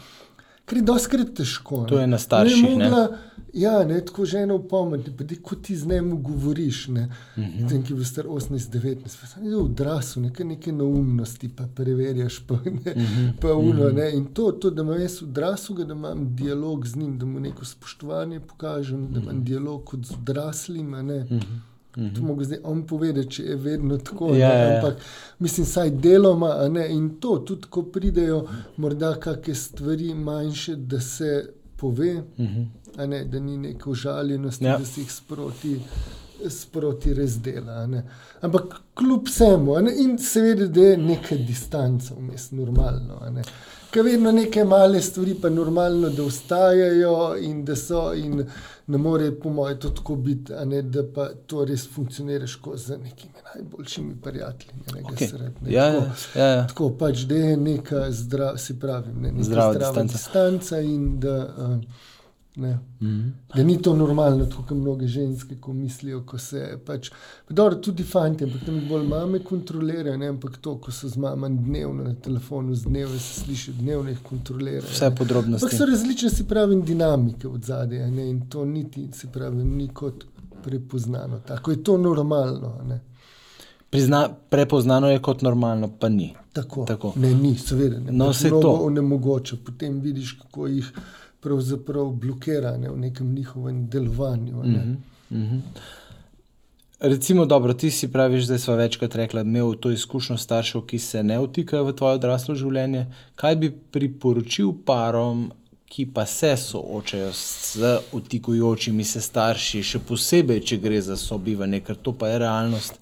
Speaker 3: ker je doskrat težko.
Speaker 2: To je na starših. Ne mogla,
Speaker 3: ja, ne, tako žena upomniti, pa kot ti z njim govoriš. Ne, uh -huh. Tem, ki je star 18-19, pa sem odrasel, nekaj, nekaj neumnosti, pa preverjaš, pa, ne, uh -huh. pa uno. Uh -huh. ne, in to, to, da imam jaz odrasel, da imam dialog z njim, da mu neko spoštovanje pokažem, da imam dialog kot z odraslima. Uh -huh. -hmm. To mogo zdaj on povedati, če je vedno tako. Ja, ja, ja. Ampak mislim, saj deloma ne, in to, tudi ko pridejo morda kakšne stvari manjše, da se pove, mm -hmm. ne, da ni neke užaljenosti, ja. da se jih sproti. Sproti res dela. Ne. Ampak kljub vsemu, in seveda, da je nekaj distance vmes, normalno. Ker vedno neke male stvari, pa normalno, da ustajajo in da so. In, ne more, po mojem, to tako biti, ne, da pa to res funkcionira kot z nekimi najboljšimi prijatelji. Ne, okay. sred, ne,
Speaker 2: ja, tako, ja, ja.
Speaker 3: tako pač, da je neka zdrava, si pravi, ne, neka zdrava, zdrava distanca. distanca in da uh, Mm -hmm. Da ni to normalno, tako kot mnoge ženske, ko mislijo, ko se pač. Dobro, tudi fanti, ampak tam bolj mame kontrolirajo, ne ampak to, ko so z mama dnevno na telefonu, z dnevno se sliši, dnevno jih kontrolirajo.
Speaker 2: Vse podrobnosti.
Speaker 3: Ampak so različne, si pravi, dinamike od zadaj in to niti, se pravi, ni kot prepoznano. Tako je to normalno.
Speaker 2: Prizna, prepoznano je kot normalno, pa ni.
Speaker 3: Tako. Tako. Ne, ni, seveda. Ne. No, se to onemogoča. Potem vidiš, kako jih pravzaprav blokira ne, v nekem njihovem delovanju. Ne. Mm -hmm.
Speaker 2: Recimo, dobro, ti si praviš, da smo večkrat rekli, da imel to izkušnjo staršev, ki se ne vtikajo v tvoje odraslo življenje. Kaj bi priporočil parom, ki pa se soočajo z vtikujočimi se starši, še posebej, če gre za sobivanje, ker to pa je realnost.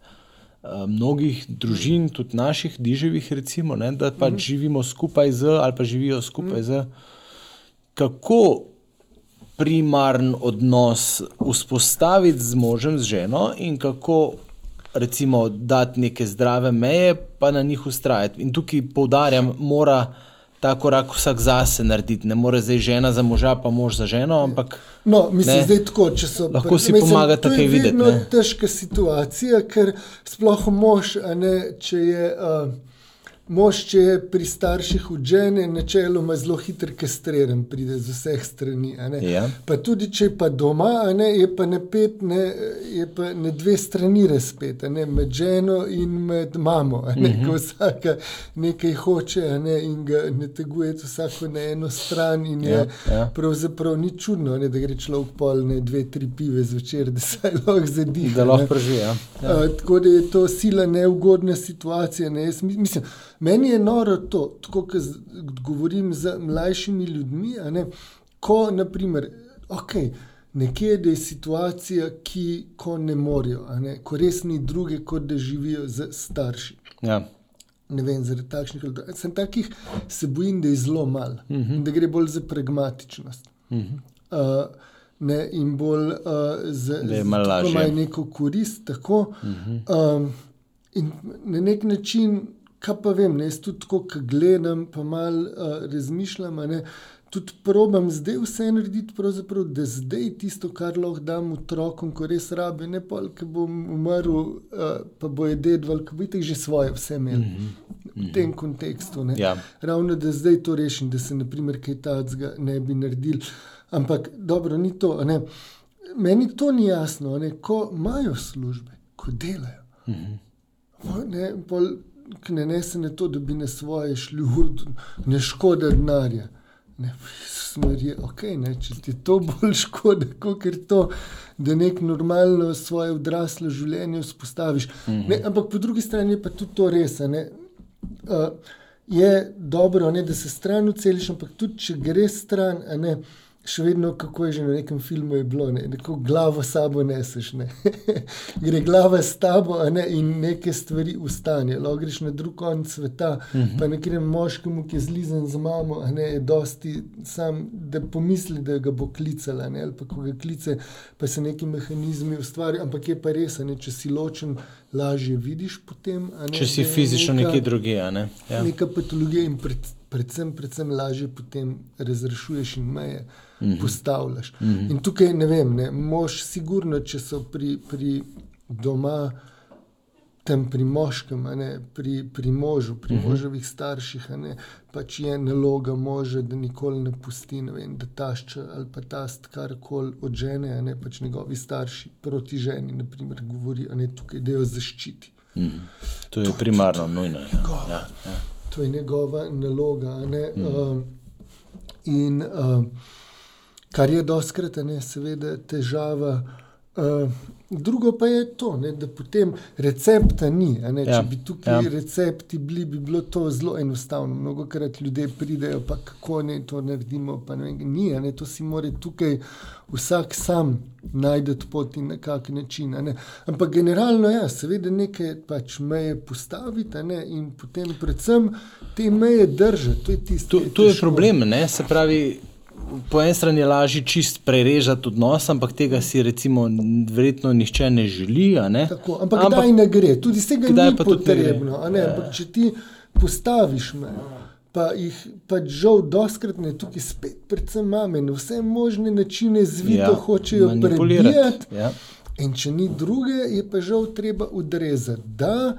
Speaker 2: Eh, mnogih družin, tudi naših, diževih, recimo, ne, da pač mm. živimo skupaj z ali pa živijo skupaj mm. z. Kako primaren odnos vzpostaviti z možem, z ženo, in kako recimo dati neke zdrave meje, pa na njih ustrajati. In tukaj poudarjam, mora ta korak vsak zase narediti. Ne more zdaj žena za moža, pa mož za ženo. Ampak,
Speaker 3: no, mislim, da je tako. So,
Speaker 2: lahko si pomagate kaj videti.
Speaker 3: To je vedno težka situacija, ker sploh mož, ne, če je. Uh, Mož, če je pri starših učene, načeloma zelo hitro kastriran, pride z vseh strani.
Speaker 2: Ja.
Speaker 3: Pa tudi, če je pa doma, ne, je pa ne pet, ne, je pa ne dve strani razpet, ne, med ženo in med mamo. Ne, uh mhm. -huh. Ko vsaka nekaj hoče ne, in ga ne teguje vsako na eno stran. Ja, je, ja. Pravzaprav ni čudno, ne, da gre človek pol ne dve, tri pive zvečer, da se (laughs) lahko zdi.
Speaker 2: Da lahko preživi. Ja.
Speaker 3: Ja. Tako da je to sila neugodna situacija. Ne, jaz, mislim, Meni je noro to, tako kot govorim z mlajšimi ljudmi. Ne, ko, naprimer, okay, nekje je situacija, ki ne morejo, ne, ko res ni druge, kot da živijo z starši.
Speaker 2: Ja.
Speaker 3: Ne vem, zaradi takšnih ali drugačnih. Takih se bojim, da je zelo malo uh mhm. -huh. in da gre bolj za pragmatičnost. Uh -huh. uh, ne, in bolj uh, za to, da imajo neko korist. Tako, uh -huh. um, in na nek način kaj pa vem, ne, jaz tudi tako, ko gledam, pa malo uh, razmišljam. Ne, tudi probam zdaj vse narediti, da zdaj tisto, kar lahko dam otrokom, ko res rabi, ne pa, ki bom umrl, uh, pa bo jedel, ki bo jih že svoje vse imel. Mm -hmm. V tem kontekstu.
Speaker 2: Ja.
Speaker 3: Ravno da zdaj to rešim, da se naprimer kaj takega ne bi naredil. Ampak dobro, ni to. Ne. Meni to ni jasno, ne. ko imajo službe, ko delajo. Mm -hmm. ne, pol, ne nese na to, da bi na svoje šli v ne škoda denarja. Ne, smeri, okay, ne, če ti to (laughs) bolj škoda, kot je to, da nek normalno svoje odraslo življenje vzpostaviš. -hmm. ne, ampak po drugi strani je pa tudi to res. Ne, uh, je dobro, ne, da se stran uceliš, ampak tudi če greš stran. Ne, uh, še vedno, kako je že na nekem filmu, je bilo, ne, neko glavo sabo neseš. Ne. (laughs) Gre glava s tabo ne, in neke stvari ustane. Lahko greš na drug konec sveta, uh mhm. -huh. pa nekem moškemu, ki je zlizen z mamo, ne, je dosti sam, da pomisli, da ga bo klicala. Ne, ali pa ko ga klice, pa se neki mehanizmi ustvarjajo. Ampak je pa res, ne, če si ločen. Lažje vidiš potem. Ne,
Speaker 2: Če si fizično neka, nekje drugje. Ne?
Speaker 3: Ja. Neka patologija in pred, predvsem, predvsem lažje potem razrešuješ in meje. Uh, -hmm. postavljaš. Mm -hmm. In tukaj ne vem, ne, mož, sigurno, če so pri, pri doma, tam pri moškem, ne, pri, pri možu, pri mm -hmm. moževih starših, ne, pač je naloga moža, da nikoli ne pusti, ne vem, da tašča ali pa tast karkoli od žene, ne pač njegovi starši proti ženi, naprimer, govori, da tukaj dejo zaščiti. Mm -hmm.
Speaker 2: To je to, primarno, to, nujno. Ja. Ja, ja.
Speaker 3: To je njegova naloga. Mm -hmm. uh, in uh, kar je doskrat, ne, seveda, težava. Uh, drugo pa je to, ne, da potem recepta ni. Ne, ja, če bi tukaj ja. recepti bili, bi bilo to zelo enostavno. Mnogo krat ljudje pridejo, pa kako ne to naredimo. Ne, ni, ne, to si mora tukaj vsak sam najti pot in na kak način. Ne. Ampak generalno, ja, seveda, nekaj pač meje postaviti ne, in potem predvsem te meje držati. To je tisto,
Speaker 2: kar je. To je problem, ne, se pravi po eni strani je lažje čist prerežati odnos, ampak tega si recimo verjetno nihče ne želi. Ne?
Speaker 3: Tako, ampak, ampak kdaj ne gre, tudi se ga ni potrebno. Ne, ja. Če ti postaviš me. pa jih pač žal doskrat ne tukaj spet, predvsem mame, na vse možne načine zvito ja, hočejo prebijati. Ja. In če ni druge, je pa žal treba odrezati. Da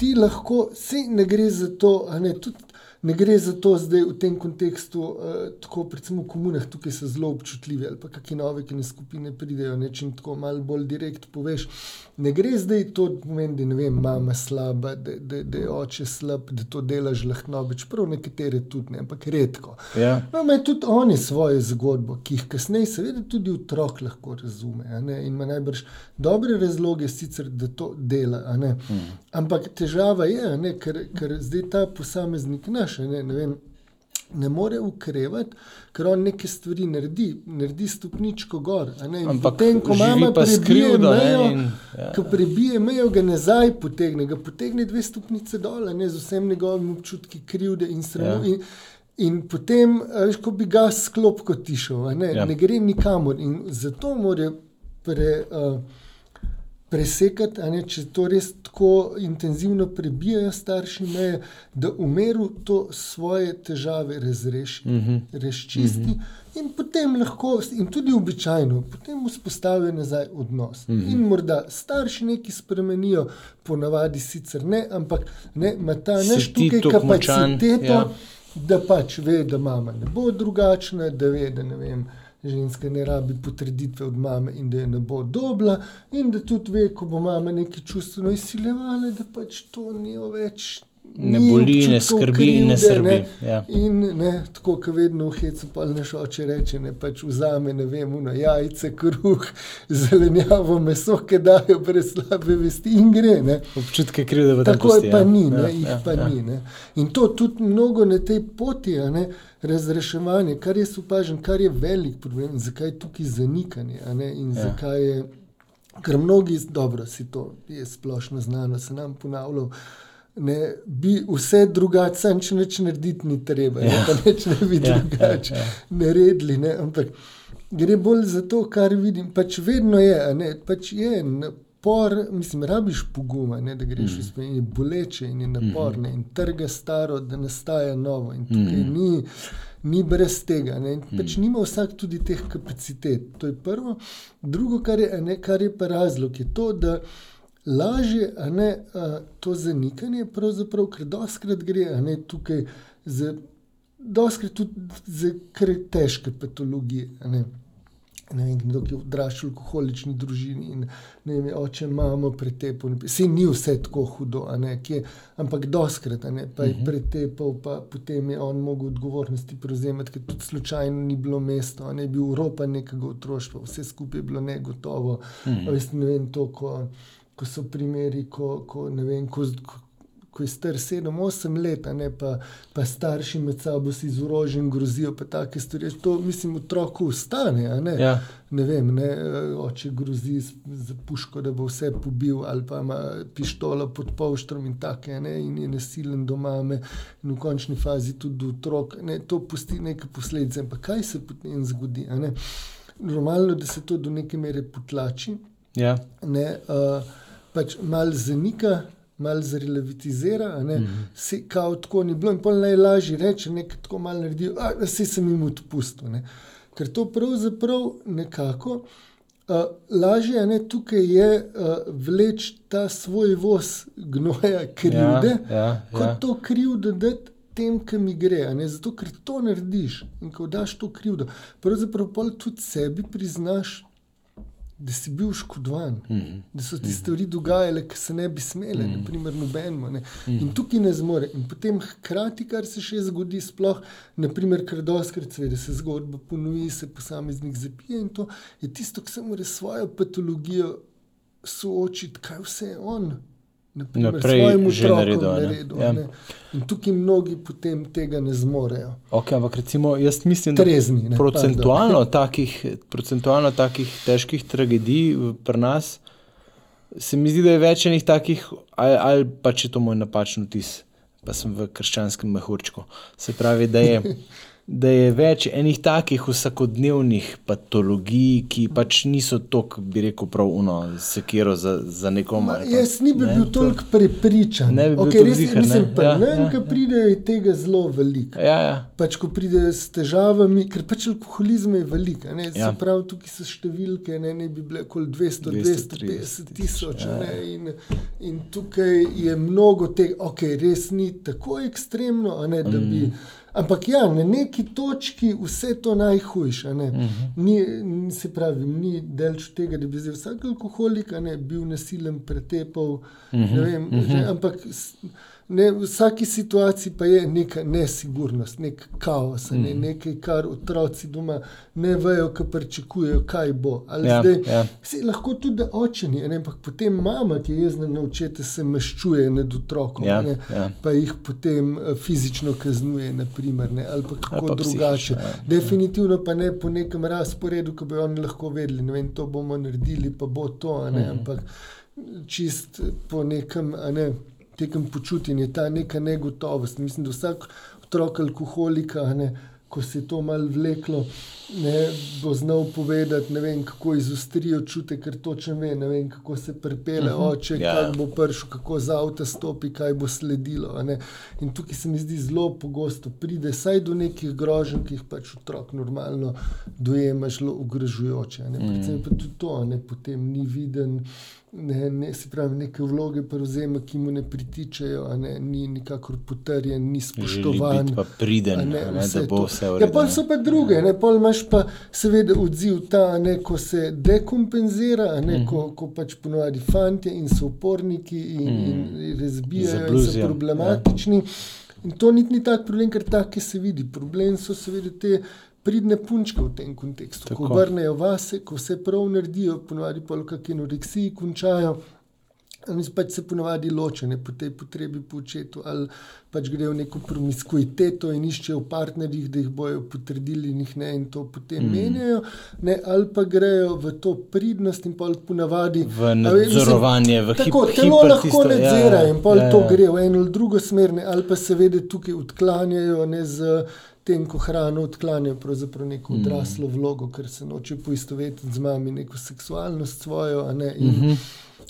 Speaker 3: ti lahko, vse ne gre za to, ne, tudi ne gre za to zdaj v tem kontekstu, uh, tako predvsem v komunah, tukaj so zelo občutljivi ali pa kakšne nove kine skupine pridejo, nečem tako malo bolj direkt poveš. Ne gre zdaj to, pomeni, da je mama slaba, da, da, da je oče slab, da to delaš lahko, čeprav nekatere tudi ne, ampak redko.
Speaker 2: Ja.
Speaker 3: No, imajo tudi oni svojo zgodbo, ki jih kasneje, seveda, tudi otrok lahko razume. In ima najbrž dobre razloge, sicer, da to dela. Hmm. Ampak težava je, ne, ker, ker zdaj ta posameznik naš še ne, ne vem. Ne more ukrevati, ker on nekaj stvari naredi, naredi stopničko gor.
Speaker 2: Potem, ko ima prebije mejo,
Speaker 3: ja. ko prebije mejo, ga nazaj potegne, ga potegne dve stopnice dol, ne, z vsem njegovim občutki krivde in sramu. Ja. In, in potem, veš, ko bi ga sklopko tišel, ne, ja. ne gre nikamor. In zato mora pre. Uh, presekati, ne, če to res tako intenzivno prebijajo starši, meje, da umeru to svoje težave razreši, uh mhm. -huh. razčisti. Uh mhm. -huh. In potem lahko, in tudi običajno, potem vzpostavijo nazaj odnos. Mm -hmm. In morda starši nekaj spremenijo, ponavadi sicer ne, ampak ima ta naš tukaj kapaciteto, ja. da pač ve, da mama ne bo drugačna, da ve, da ne vem ženska ne rabi potrditve od mame in da je ne bo dobila, in da tudi ve, ko bo mama nekaj čustveno izsiljevala, da pač to ni več.
Speaker 2: Ne boli, ne skrbi, krivde, ne skrbi. Ne?
Speaker 3: Ja. In ne, tako, kot vedno v hecu, pa ne šoče reče, ne pač vzame, ne vem, na jajce, kruh, zelenjavo, meso, ki dajo brez slabe vesti in gre. Ne?
Speaker 2: Občutke krivde v tem.
Speaker 3: Tako je pa ja. ni, ne, ja, jih ja, pa ja. ni. Ne? In to tudi mnogo na tej poti. Ne? razreševanje, kar jaz opažam, kar je velik problem, zakaj je tukaj zanikanje. In ja. zakaj je, ker mnogi, dobro, si to je splošno znano, se nam ponavlja. Ne, bi vse drugače, če neč narediti, ni treba, ja. ne, neč ne bi (laughs) ja, drugače ja, ja. naredili. Ne, ampak gre bolj za to, kar vidim. Pač vedno je, ne, pač je napor, mislim, rabiš poguma, ne, da greš mm. izpod in je boleče in je naporno mm. in trga staro, da nastaja novo. In tukaj mm. ni, ni brez tega. Ne, mm. pač nima vsak tudi teh kapacitet. To je prvo. Drugo, kar je, ne, kar je pa razlog, je to, da. Lažje je to zanikanje, pravzaprav, ker doskrat gre ne, tukaj za, za kar težke patologije. Ne ne vem, kdo je odraščal v alkoholični družini in ne vem, oče, imamo pretepal. Vse ni vse tako hudo, kje, ampak doskrat, ne, pa je mhm. pretepal, pa potem je on mogel odgovornosti prevzemati, ker tudi slučajno ni bilo mesto, ne bi bil Evropa nekega otroštva, vse skupaj je bilo negotovo. Mhm. Veste, ne vem, to, ko, ko so primeri, ko, ko ne vem, ko, ko je star 7-8 let, ne, pa, pa starši med sabo si z orožjem grozijo, pa take stvari. To, mislim, otroku ustane. Ne?
Speaker 2: Ja.
Speaker 3: ne vem, ne, oče grozi z, z puško, da bo vse pobil, ali pa ima pištolo pod polštrom in tako naprej, in je nasilen doma, in v končni fazi tudi otrok. Ne, to pusti neke posledice. Pa kaj se potem zgodi? Normalno je, da se to do neke mere potlači.
Speaker 2: Ja.
Speaker 3: Ne, uh, pač malo zanika, malo zrelativizira, da mm -hmm. kao tako ni bilo in pol najlažje reči, da tako malo naredijo, da se sem jim odpustil. Ne. Ker to pravzaprav nekako uh, lažje je, tukaj je uh, vleč ta svoj voz gnoja krivde, ja, ja, kot ja. to krivdo dati. Tem, ki mi gre, zato ker to narediš in ko daš to krivdo, pravzaprav tudi sebi priznaš, da si bil škodovan, mm -hmm. da so ti mhm. stvari dogajale, ki se ne bi smele, mm -hmm. naprimer, nobeno. Mm -hmm. In tukaj ne zmore. In potem hkrati, kar se še zgodi, sploh, naprimer, ker doskrat se, se zgodba ponovi, se posameznik zapije in to je tisto, ki se mora svojo patologijo soočiti, kaj vse je on
Speaker 2: naprej že naredil. Ja.
Speaker 3: In tukaj mnogi potem tega ne zmorejo.
Speaker 2: Okay, ampak recimo, jaz mislim, da
Speaker 3: Trezni, ne,
Speaker 2: procentualno, takih, procentualno takih težkih tragedij pri nas se mi zdi, da je več enih takih, ali, ali pa če to moj napačen vtis, pa sem v krščanskem mehurčku. Se pravi, da je. (laughs) da je več enih takih vsakodnevnih patologij, ki pač niso tako, bi rekel, pravno sekiro za, za nekomu.
Speaker 3: Jaz ni bi ne, bil toliko prepričan.
Speaker 2: Ne bi bil
Speaker 3: okay, res,
Speaker 2: ziher,
Speaker 3: mislim,
Speaker 2: ne.
Speaker 3: pa,
Speaker 2: Ja,
Speaker 3: ne,
Speaker 2: ja,
Speaker 3: ja,
Speaker 2: ja.
Speaker 3: pride je tega zelo veliko.
Speaker 2: Ja, ja.
Speaker 3: Pač, ko pride s težavami, ker pač alkoholizem je velik. a Ne,
Speaker 2: Ja.
Speaker 3: Pravi, tukaj so številke, ne, ne bi bile okoli 200, 250 tisoč.
Speaker 2: ja.
Speaker 3: Ja. In, in tukaj je mnogo tega, ok, res ni tako ekstremno, ne, da bi.
Speaker 2: Mhm.
Speaker 3: Ampak ja, na neki točki vse to najhujše. ne.
Speaker 2: Mhm.
Speaker 3: Ni, ni, se pravi, ni delč tega, da bi zdaj vsak alkoholik ne, bil nasilen, pretepal.
Speaker 2: Mhm,
Speaker 3: Ne vem, že, ampak ne, v vsaki situaciji pa je neka nesigurnost, nek kaos, a
Speaker 2: Mhm.
Speaker 3: ne, nekaj, kar otroci doma ne vejo, kaj pričakujejo, kaj bo. Ali
Speaker 2: Ja,
Speaker 3: zdaj,
Speaker 2: ja.
Speaker 3: Se, lahko tudi da očeni, a ne, ampak potem mama, ki je jezna na očete, se maščuje nad otrokom.
Speaker 2: Ja,
Speaker 3: ne,
Speaker 2: ja.
Speaker 3: Pa jih potem eh, fizično kaznuje, naprimer, ne, ali pa kako
Speaker 2: pa
Speaker 3: drugače.
Speaker 2: psihično, ja.
Speaker 3: Definitivno pa ne po nekem razporedu, ki bi oni lahko vedeli, ne vem, to bomo naredili, pa bo to, ne,
Speaker 2: Mhm.
Speaker 3: ampak čist po nekem, ne, tekem počutjenju, ta neka negotovost. Mislim, da vsak otrok alkoholika, ne, ko se je to malo vleklo, ne, bo znal povedati, ne vem, kako izostri občutek, ker točno ve, ne vem, kako se prepele
Speaker 2: Mhm.
Speaker 3: oče,
Speaker 2: Ja.
Speaker 3: kako bo prišel, kako za avto stopi, kaj bo sledilo. In tukaj se mi zdi zelo pogosto pride saj do nekih groženj, ki jih pač otrok normalno dojema zelo ogrožujoče. ne. Predvsem pa tudi to, ne potem ni viden. Ne, ne, se pravi, neke vloge prevzema, ki mu ne pritičejo, ne, ni nikakor potrjen, ni spoštovan.
Speaker 2: pa priden, ne, ne, da bo vse v
Speaker 3: Ja,
Speaker 2: redu.
Speaker 3: pol
Speaker 2: ne.
Speaker 3: so pa druge, ne, pol imaš pa seveda odziv ta, ne, ko se dekompenzira, ne,
Speaker 2: Mhm.
Speaker 3: ko, ko pač ponovadi fantje in so uporniki in, in razbijajo in so
Speaker 2: Zabluzijo, ja.
Speaker 3: problematični. In to niti ni tak problem, ker take se vidi. Problem so seveda te pridne punčke v tem kontekstu. Tako. Ko vrnejo vase, ko vse prav naredijo, ponovadi pa v kakšni anoreksiji končajo. Oni pač se ponovadi ločene po tej potrebi po očetu, ali pač grejo v neko promiskuiteto in iščejo v partnerjih, da jih bojo potrdili, in jih ne, in to potem mm. menjajo, ne, ali pa grejo v to pridnost in pol ponavadi
Speaker 2: V
Speaker 3: mislim,
Speaker 2: nadzorovanje, v hip,
Speaker 3: Tako, telo lahko
Speaker 2: ja,
Speaker 3: nadzira in pol
Speaker 2: ja,
Speaker 3: to
Speaker 2: ja.
Speaker 3: gre v eno ali drugo smer, ne, ali pa seveda tukaj odklanjajo ne, z tem, ko hrano pravzaprav neko
Speaker 2: Mm.
Speaker 3: odraslo vlogo, ker se noče poistovetiti z mami, neko seksualnost svojo. Ne, in, mm. -hmm.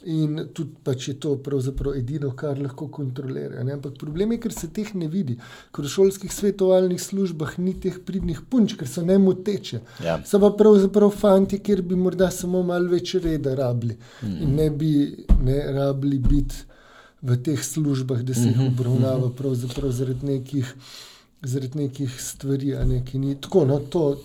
Speaker 3: In tudi pač je to pravzaprav edino, kar lahko kontrolirajo. ne. Ampak problem je, ker se teh ne vidi, ker v šolskih svetovalnih službah ni teh pridnih punč, ker so nemoteče.
Speaker 2: Ja.
Speaker 3: So pa pravzaprav fanti, kjer bi morda samo malo več reda rabili mm. in ne bi ne rabili biti v teh službah, da se jih obravnava pravzaprav zaradi nekih. Zaradi nekih stvari, ne, ki ni tako. No, to,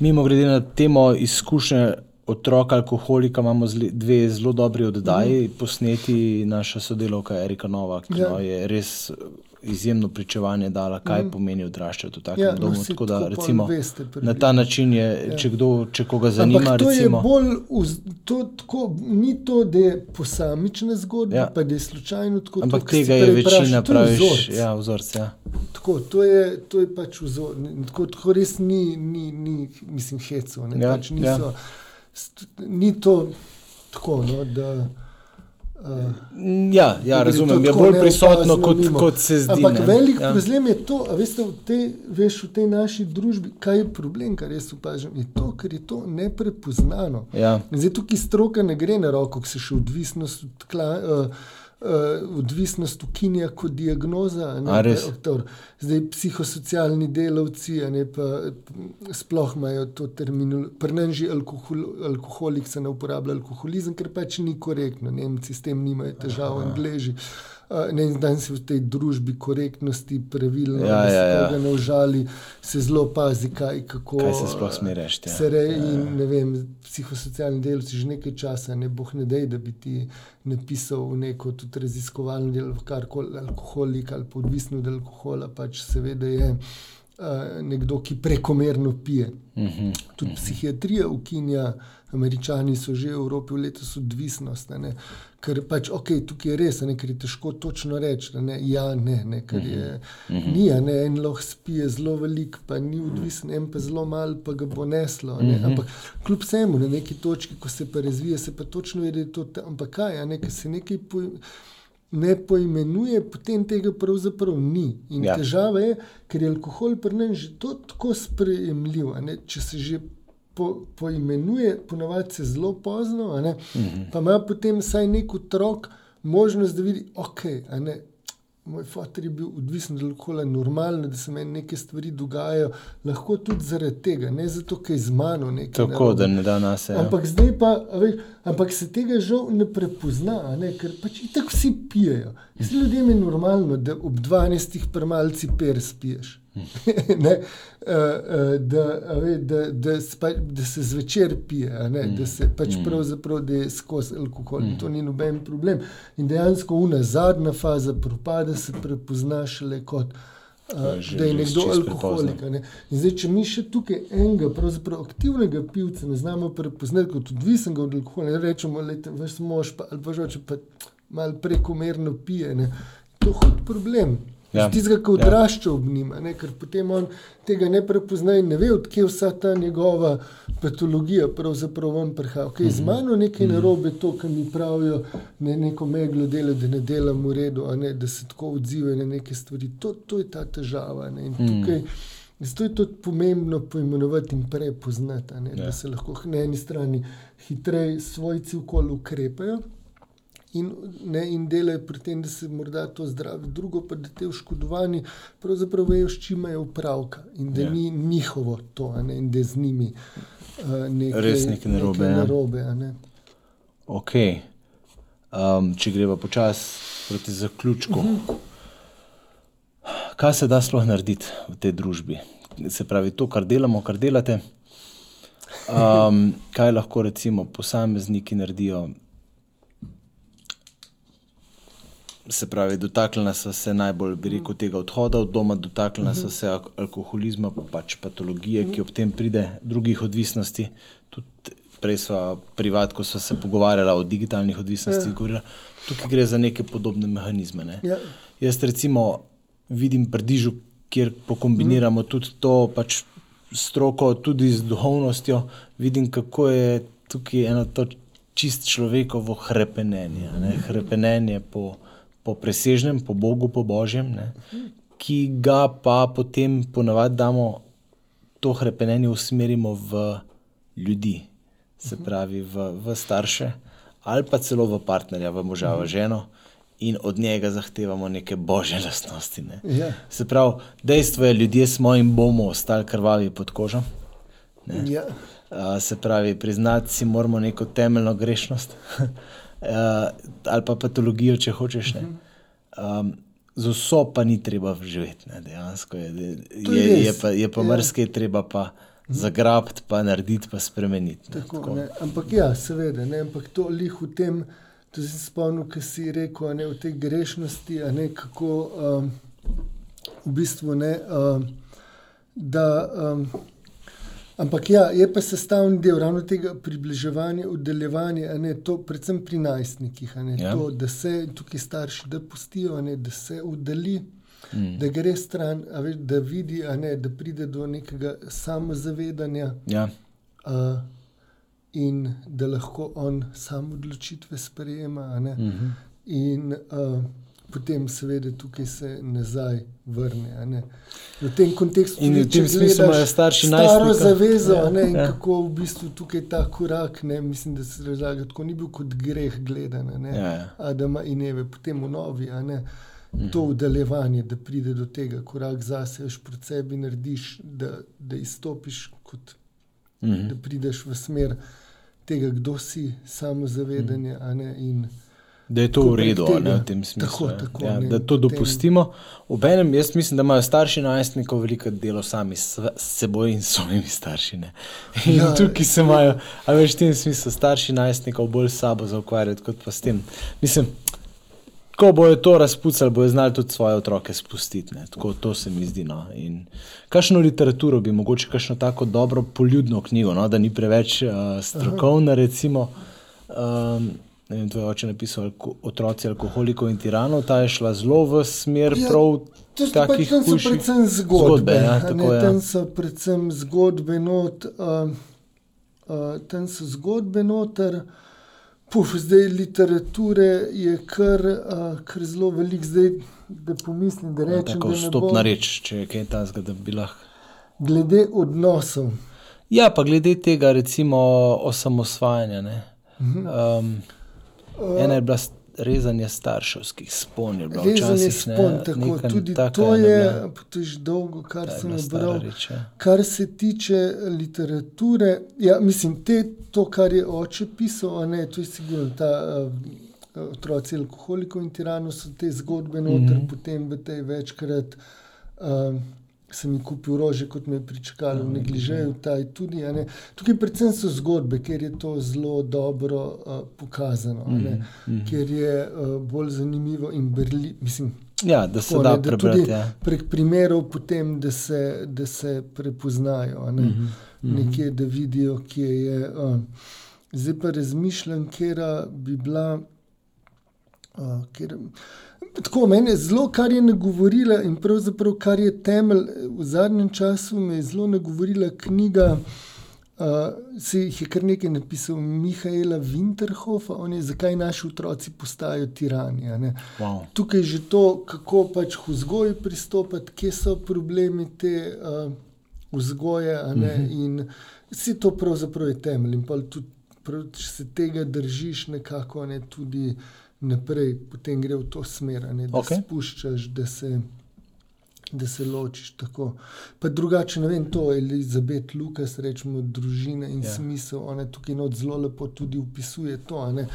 Speaker 2: Mimo grede na temo izkušnje otroka alkoholika, imamo zli, dve zelo dobri oddaji, mm. posneti naša sodelovka Erika Novak, ki
Speaker 3: Ja.
Speaker 2: ja. je res izjemno pričevanje dala, kaj mm. pomeni odraščati v takem
Speaker 3: ja,
Speaker 2: ja, domu.
Speaker 3: no,
Speaker 2: tako da, recimo,
Speaker 3: veste
Speaker 2: na ta način je, ja. če, kdo, če koga zanima,
Speaker 3: Ampak to
Speaker 2: recimo,
Speaker 3: je bolj, vz, to, tako, ni to, da je posamična zgodba,
Speaker 2: Ja.
Speaker 3: pa da je slučajno tako.
Speaker 2: ampak
Speaker 3: to,
Speaker 2: tega je večina,
Speaker 3: je
Speaker 2: praviš,
Speaker 3: vzorec.
Speaker 2: ja, vzorc. Ja.
Speaker 3: Tako, to, je, to je pač vzor. ne, Tako, tako res ni, ni, ni mislim, hecov. ne,
Speaker 2: Ja,
Speaker 3: pač niso,
Speaker 2: ja.
Speaker 3: Ni to tako, no, da. Uh,
Speaker 2: Ja, ja, razumem, je bolj prisotno, kot, kot se zdi.
Speaker 3: Ampak
Speaker 2: ne.
Speaker 3: velik
Speaker 2: ja.
Speaker 3: problem je to, veste, v tej, veš, v tej naši družbi, kaj je problem, kar jaz opažam, je to, ker je to neprepoznano.
Speaker 2: Ja.
Speaker 3: In Zdaj tukaj stroka ne gre na roko, ko se še odvisnost, odkla, uh, uh, odvisnost ukinja kot diagnoza. ne, Zdaj psihosocialni delavci ne, pa, sploh imajo to terminologijo. Prnenži alkohol, alkoholik se ne uporablja alkoholizem, ker pač ni korektno. Nemci s tem nimajo težav, angleži. Uh, ne, in danes v tej družbi korektnosti, pravilno,
Speaker 2: Ja,
Speaker 3: da se
Speaker 2: ja, ja.
Speaker 3: ne užali, se zelo pazi, kaj, kako
Speaker 2: Kaj se sploh sme reči, ja.
Speaker 3: Se reje in ne vem, psihosocialni delavci že nekaj časa, ne boh ne dej, da bi ti napisal v neko tudi raziskovalno delo, karkoli alkoholik ali pa odvisno od alkohola, pač seveda je uh, nekdo, ki prekomerno pije.
Speaker 2: Mhm.
Speaker 3: Tudi psihiatrija ukinja, američani so že v Evropi letos odvisnost. a ne. Ker pač, ok, tukaj je res, ne, ker je težko točno reči, da ne, ja, ne, ne, ker je ni, a ne, en lahko spije zelo velik, pa ni odvisen, en pa zelo mal, pa ga bo neslo. Ne, ampak kljub vsemu, na neki točki, ko se pa razvije, se pa točno ve, da je to, ta, ampak kaj, ne, ker se nekaj poj, ne poimenuje, potem tega pravzaprav ni. In ja. težava je, ker je alkohol pri nas že tako sprejemljiv. Če se že po, poimenuje, ponavadi se zelo pozno, mhm. -huh. pa ima potem vsaj nek otrok možnost, da vidi, ok. Moj oče je bil odvisen od alkohola, normalno, da se meni neke stvari dogajajo, lahko tudi zaradi tega, ne zato, ker je z mano nekaj.
Speaker 2: Tako narobe. da ne da nas je.
Speaker 3: Ja. Ampak zdaj pa, veš, ampak se tega žal ne prepozna, ne? ker pač tako vsi pijejo. Zdaj ljudem je normalno, da ob 12 premalci per spiješ. (laughs) ne, uh, uh, da, ve, da, da, spa, da se zvečer pije, ne, da se pač mm. pravzaprav da skozi alkohol. Mm. To ni noben problem. In dejansko una zadnja faza propada se prepozna šele kot. Uh, da je nekdo alkoholik. Ne. Zdaj, če mi še tukaj enega, aktivnega pivca, ne znamo prepoznati kot odvisnega od alkohola, ne rečemo, da je vaš mož pa, ali pa že pa malo prekomerno pije. Ne. To je hud problem. Ja. Tistega, ki ja. odrašča ob njim, ne? ker potem on tega ne prepozna in ne ve, odkje je vsa ta njegova patologija pravzaprav on prihaja. Okay, mm -hmm. Z mano nekaj mm -hmm. narobe, to, kar mi pravijo, ne neko meglo delo, da ne delam v redu, ne? da se tako odzivajo na neke stvari. To, to je ta težava. Ne? In mm -hmm. tukaj. Zato je to pomembno poimenovati in prepoznati, ja. da se lahko na eni strani hitreje svojci okoli ukrepajo, in, ne, in delajo pri tem, da se morda to zdravi, drugo pa da te oškodovani pravzaprav vejo, s čim je upravka in da ja. ni njihovo to, ne, in da z njimi uh, nekaj,
Speaker 2: res nekaj narobe. Nekaj
Speaker 3: ja. narobe ne.
Speaker 2: okay. um, če greva počasi proti zaključku. Uh -huh. Kaj se da sploh narediti v tej družbi? Se pravi, to, kar delamo, kar delate. Um, kaj lahko recimo posamezniki naredijo, se pravi, dotaknila so se najbolj rekel, tega odhoda od doma, dotaknila so se alkoholizma, pač patologije, ki ob tem pride, drugih odvisnosti. Tudi prej smo privat, ko smo se pogovarjali o digitalnih odvisnostih, ja. govorila, tukaj gre za neke podobne mehanizme. Ne? Ja. Jaz recimo vidim prdižu, kjer pokombiniramo mhm. tudi to pač stroko, tudi z duhovnostjo, vidim, kako je tukaj eno to čist človekovo hrepenenje, ne? hrepenenje po po presežnem, po Bogu, po Božjem, ne, ki ga pa potem ponavadi damo to hrepenenje usmerimo v ljudi, se pravi v, v starše ali pa celo v partnerja, v moža, v ženo. In od njega zahtevamo neke božje lastnosti. Ne. Ja. Se pravi, dejstvo je, ljudje smo in bomo ostali krvavi pod kožo. Ja. Uh, se pravi, priznati si moramo neko temeljno grešnost. (laughs) uh, ali pa patologijo, če hočeš. Um, z vso pa ni treba živeti, ne, dejansko je, je, je, je pa, je pa ja. mrske, treba pa zagrabiti, pa narediti, pa spremeniti.
Speaker 3: Tako, tako. Ampak ja, seveda, ne, ampak to lih v tem, to si spomnil, ki si rekel, ne, v tej grešnosti, ne, kako um, v bistvu ne. Um, da, um, Ampak ja, je pa sestavni del ravno tega približevanja, oddaljevanja, ne, to, predvsem pri najstnikih, ne, ja. to, da se tukaj starši da pustijo, ne, da se oddalji, mm. da gre stran, veš, da vidi, ne, da pride do nekega samozavedanja.
Speaker 2: Ja.
Speaker 3: Uh, In da lahko on samo odločitve sprejema. Mm -hmm. In uh, potem, seveda, tukaj se nazaj vrne. V tem kontekstu
Speaker 2: in v tem smislu imajo starši
Speaker 3: najstaro zavezo, ja, ne, ja. kako v bistvu tukaj ta korak, ne, mislim, da se razlaga, tako ni bil kot greh gledanja ja, ja. Adama in Eve, potem v novi. Mhm. To udaljevanje, da pride do tega, korak zase, veš, pred sebi narediš, da, da izstopiš, kot, mhm. da prideš v smer tega, kdo si, samozavedanje. Mhm.
Speaker 2: Da je to v redu, ne, v tem smislu. Tako, tako, ja, ne, da to dopustimo. Obenem, jaz mislim, da imajo starši najstnikov veliko delo sami s seboj in svojimi starši. Ja, tukaj se imajo, a veš, v tem smislu, starši najstnikov bolj sabo zaukvarjati kot pa s tem. Mislim, ko bojo to razpucali, bojo znali tudi svoje otroke spustiti. Tako, to se mi zdi. No. In kakšno literaturo bi mogoče, kakšno tako dobro, poljudno knjigo, no, da ni preveč uh, strokovna, recimo. Um, ne vem, tvoj oče napisal otroci alkoholikov in tiranov, ta je šla zelo v smer ja, prav.
Speaker 3: Takih pač, so predvsem zgodbe. zgodbe ja, tako, ne, tam so predvsem zgodbe, not, uh, uh, tam so zgodbe noter. Puf, zdaj literature je kar, uh, kar zelo velik, zdaj da pomislim, da
Speaker 2: Ja,
Speaker 3: rečem.
Speaker 2: Tako vstopna reč, če je kaj tasga, da bi lahko.
Speaker 3: Glede odnosov.
Speaker 2: Ja, pa glede tega, recimo, osamosvajanja. ne.
Speaker 3: Mhm.
Speaker 2: Um, ena je bila rezanje starševskih spon, je bilo včasih. ne,
Speaker 3: spon, tako
Speaker 2: neka
Speaker 3: tudi
Speaker 2: taka
Speaker 3: to
Speaker 2: ena
Speaker 3: je,
Speaker 2: bila-
Speaker 3: to je dolgo, kar
Speaker 2: je
Speaker 3: sem bral.
Speaker 2: reč, ja.
Speaker 3: Kar se tiče literature, ja, mislim, te, to, kar je oče pisal, ne, to je sigurno ta uh, otroci alkoholikov in tiranov, so te zgodbe noter, mm. -hmm. potem v tej večkrat. Uh, Sem jih kupil rože, kot me je pričakalo,
Speaker 2: Ja,
Speaker 3: v negližeju, taj tudi. ne. Tukaj predvsem so zgodbe, ker je to zelo dobro uh, pokazano, ne,
Speaker 2: Mhm.
Speaker 3: ker je uh, bolj zanimivo in berli, mislim,
Speaker 2: Ja, da se
Speaker 3: Tako,
Speaker 2: da
Speaker 3: ne, da
Speaker 2: prebrati.
Speaker 3: tudi
Speaker 2: Ja.
Speaker 3: prek primerov, potem, da, se, da se prepoznajo, ne, mm -hmm. nekje, da vidijo, kje je. Uh. Zdaj pa razmišljam, kera bi bila. Uh, kjer, tako meni je zelo, kar je nagovorila in pravzaprav kar je temelj v zadnjem času, me je zelo nagovorila knjiga. Uh, se jih je kar nekaj napisal Mihajla Winterhofa, on je zakaj naši otroci postajajo tirani. ne.
Speaker 2: Wow.
Speaker 3: Tukaj je že to, kako pač k vzgoji pristopiti, kje so problemi te uh, vzgoje. a ne, In vse to pravzaprav je temelj. In pol tudi, prav, če se tega držiš, nekako ne tudi naprej, potem gre v to smer, ne, da okay. spuščaš, da se. Da se ločiš tako. Pa drugače, ne vem, to je Elizabeth Lukas, rečemo, družina in
Speaker 2: Ja.
Speaker 3: ja. smisel. Ona tukaj not zelo lepo tudi opisuje to, ne,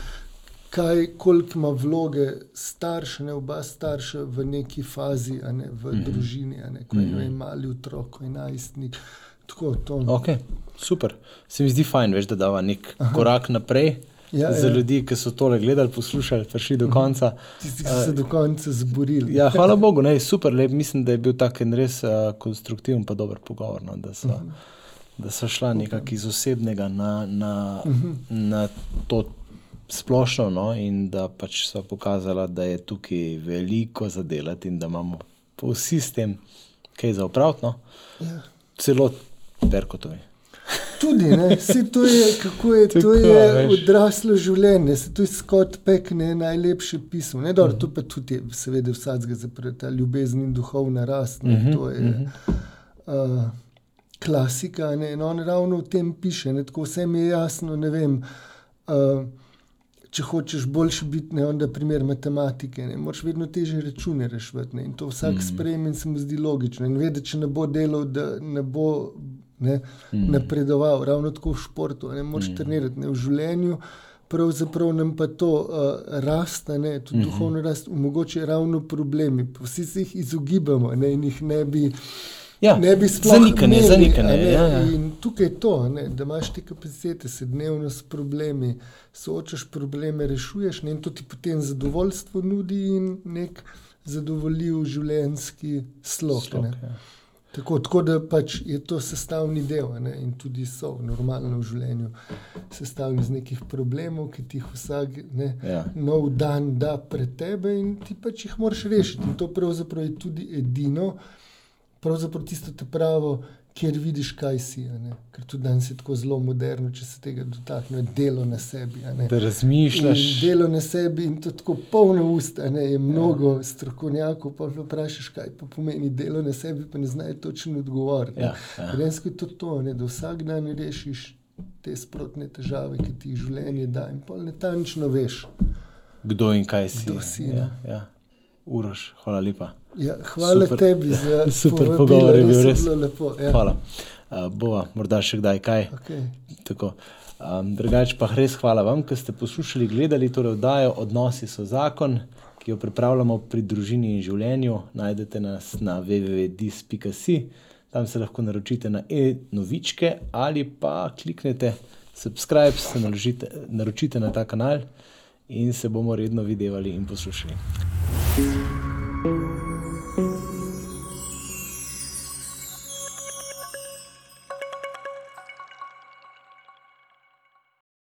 Speaker 3: kaj, koliko ima vloge starša, ne oba starša v neki fazi, ne v mm. -hmm. družini, ne, ko je mm -hmm. mali otrok, ko je najstnik. Tako to.
Speaker 2: Okay, super. Se mi zdi fajn, veš, da dava nek Aha. korak naprej.
Speaker 3: Ja,
Speaker 2: Za
Speaker 3: ja.
Speaker 2: ljudi, ki so tole gledali, poslušali, prišli do konca.
Speaker 3: Tisti, ki so se do konca zborili.
Speaker 2: Ja, (laughs) hvala Bogu, ne, super, lep. mislim, da je bil tak en res uh, konstruktiven in dober pogovor. No, da, so, uh -huh. da so šla nekako iz osebnega na, na, uh -huh. na to splošno, no, in da pač so pokazala, da je tukaj veliko za delati in da imamo vsi s tem kaj za upraviti. No.
Speaker 3: Ja.
Speaker 2: Celo perkotovi.
Speaker 3: Tudi, ne, Saj to je, kako je,
Speaker 2: Tako,
Speaker 3: to je
Speaker 2: veš.
Speaker 3: odraslo življenje, se to je Scott Peck, ne najlepše pismo. Ne, dobro, to pa tudi, je, seveda, vsakega zapre ta ljubezen in duhovna rast. Ne,
Speaker 2: Mhm,
Speaker 3: to je uh, klasika. Ne, in on ravno v tem piše, ne, tako vse mi je jasno. Ne vem, uh, če hočeš boljši biti, ne onda primer matematike, ne moraš vedno teže račune rešiti. In to vsak mm. sprejme in se mu zdi logično. In ve, da če ne bo delal, da ne bo ne, mm. napredoval, ravno tako v športu, ne moraš mm. trenirati, ne v življenju. Pravzaprav nam pa to uh, raste, ne, tudi mm -hmm. duhovno rast, omogoča ravno problemi. Vsi se jih izogibamo ne, in jih ne bi.
Speaker 2: Ja,
Speaker 3: ne bi sploh
Speaker 2: zanikanje,
Speaker 3: imeli,
Speaker 2: zanikanje,
Speaker 3: ne,
Speaker 2: ja, ja.
Speaker 3: In tukaj je to, ne, da imaš te kapacitete, se dnevno s problemi, soočaš probleme, rešuješ ne, in to ti potem zadovoljstvo nudi in nek zadovoljiv življenjski slog.
Speaker 2: Slog, ja.
Speaker 3: Tako, tako da pač je to sestavni del ne, in tudi so v življenju sestavljeni iz nekih problemov, ki ti jih vsak ne,
Speaker 2: Ja.
Speaker 3: nov dan da pred tebe in ti pač jih moraš rešiti. In to pravzaprav je tudi edino, pravzaprav tisto pravo, kjer vidiš, kaj si. ne. Ker tudi danes je tako zelo moderno, če se tega dotakne, delo na sebi. ne.
Speaker 2: Da razmišljaš.
Speaker 3: In delo na sebi in to tako polno usta, ne, je mnogo ja. strokovnjakov, pa vprašaš, kaj pa pomeni delo na sebi, pa ne znajo točno odgovoriti. ne.
Speaker 2: Ja, ja.
Speaker 3: Dejansko je to to, ne, da vsak dan rešiš te sprotne težave, ki ti jih življenje da in pol natančno veš.
Speaker 2: Kdo in kaj si.
Speaker 3: Kdo si,
Speaker 2: ja,
Speaker 3: no.
Speaker 2: ja. Uroš, hvala lepa.
Speaker 3: Ja, hvala
Speaker 2: Super.
Speaker 3: tebi za (laughs)
Speaker 2: Super pogovor je bil, res.
Speaker 3: lepo. Ja.
Speaker 2: Hvala. Uh, bova morda še kdaj kaj.
Speaker 3: Okay.
Speaker 2: Tako. Um, drugače pa res hvala vam, ker ste poslušali, gledali torej oddajo Odnosi so zakon, ki jo pripravljamo pri družini in življenju. Najdete nas na www.dis.si, tam se lahko naročite na e-novičke ali pa kliknete subscribe, se naložite, naročite na ta kanal in se bomo redno videvali in poslušali.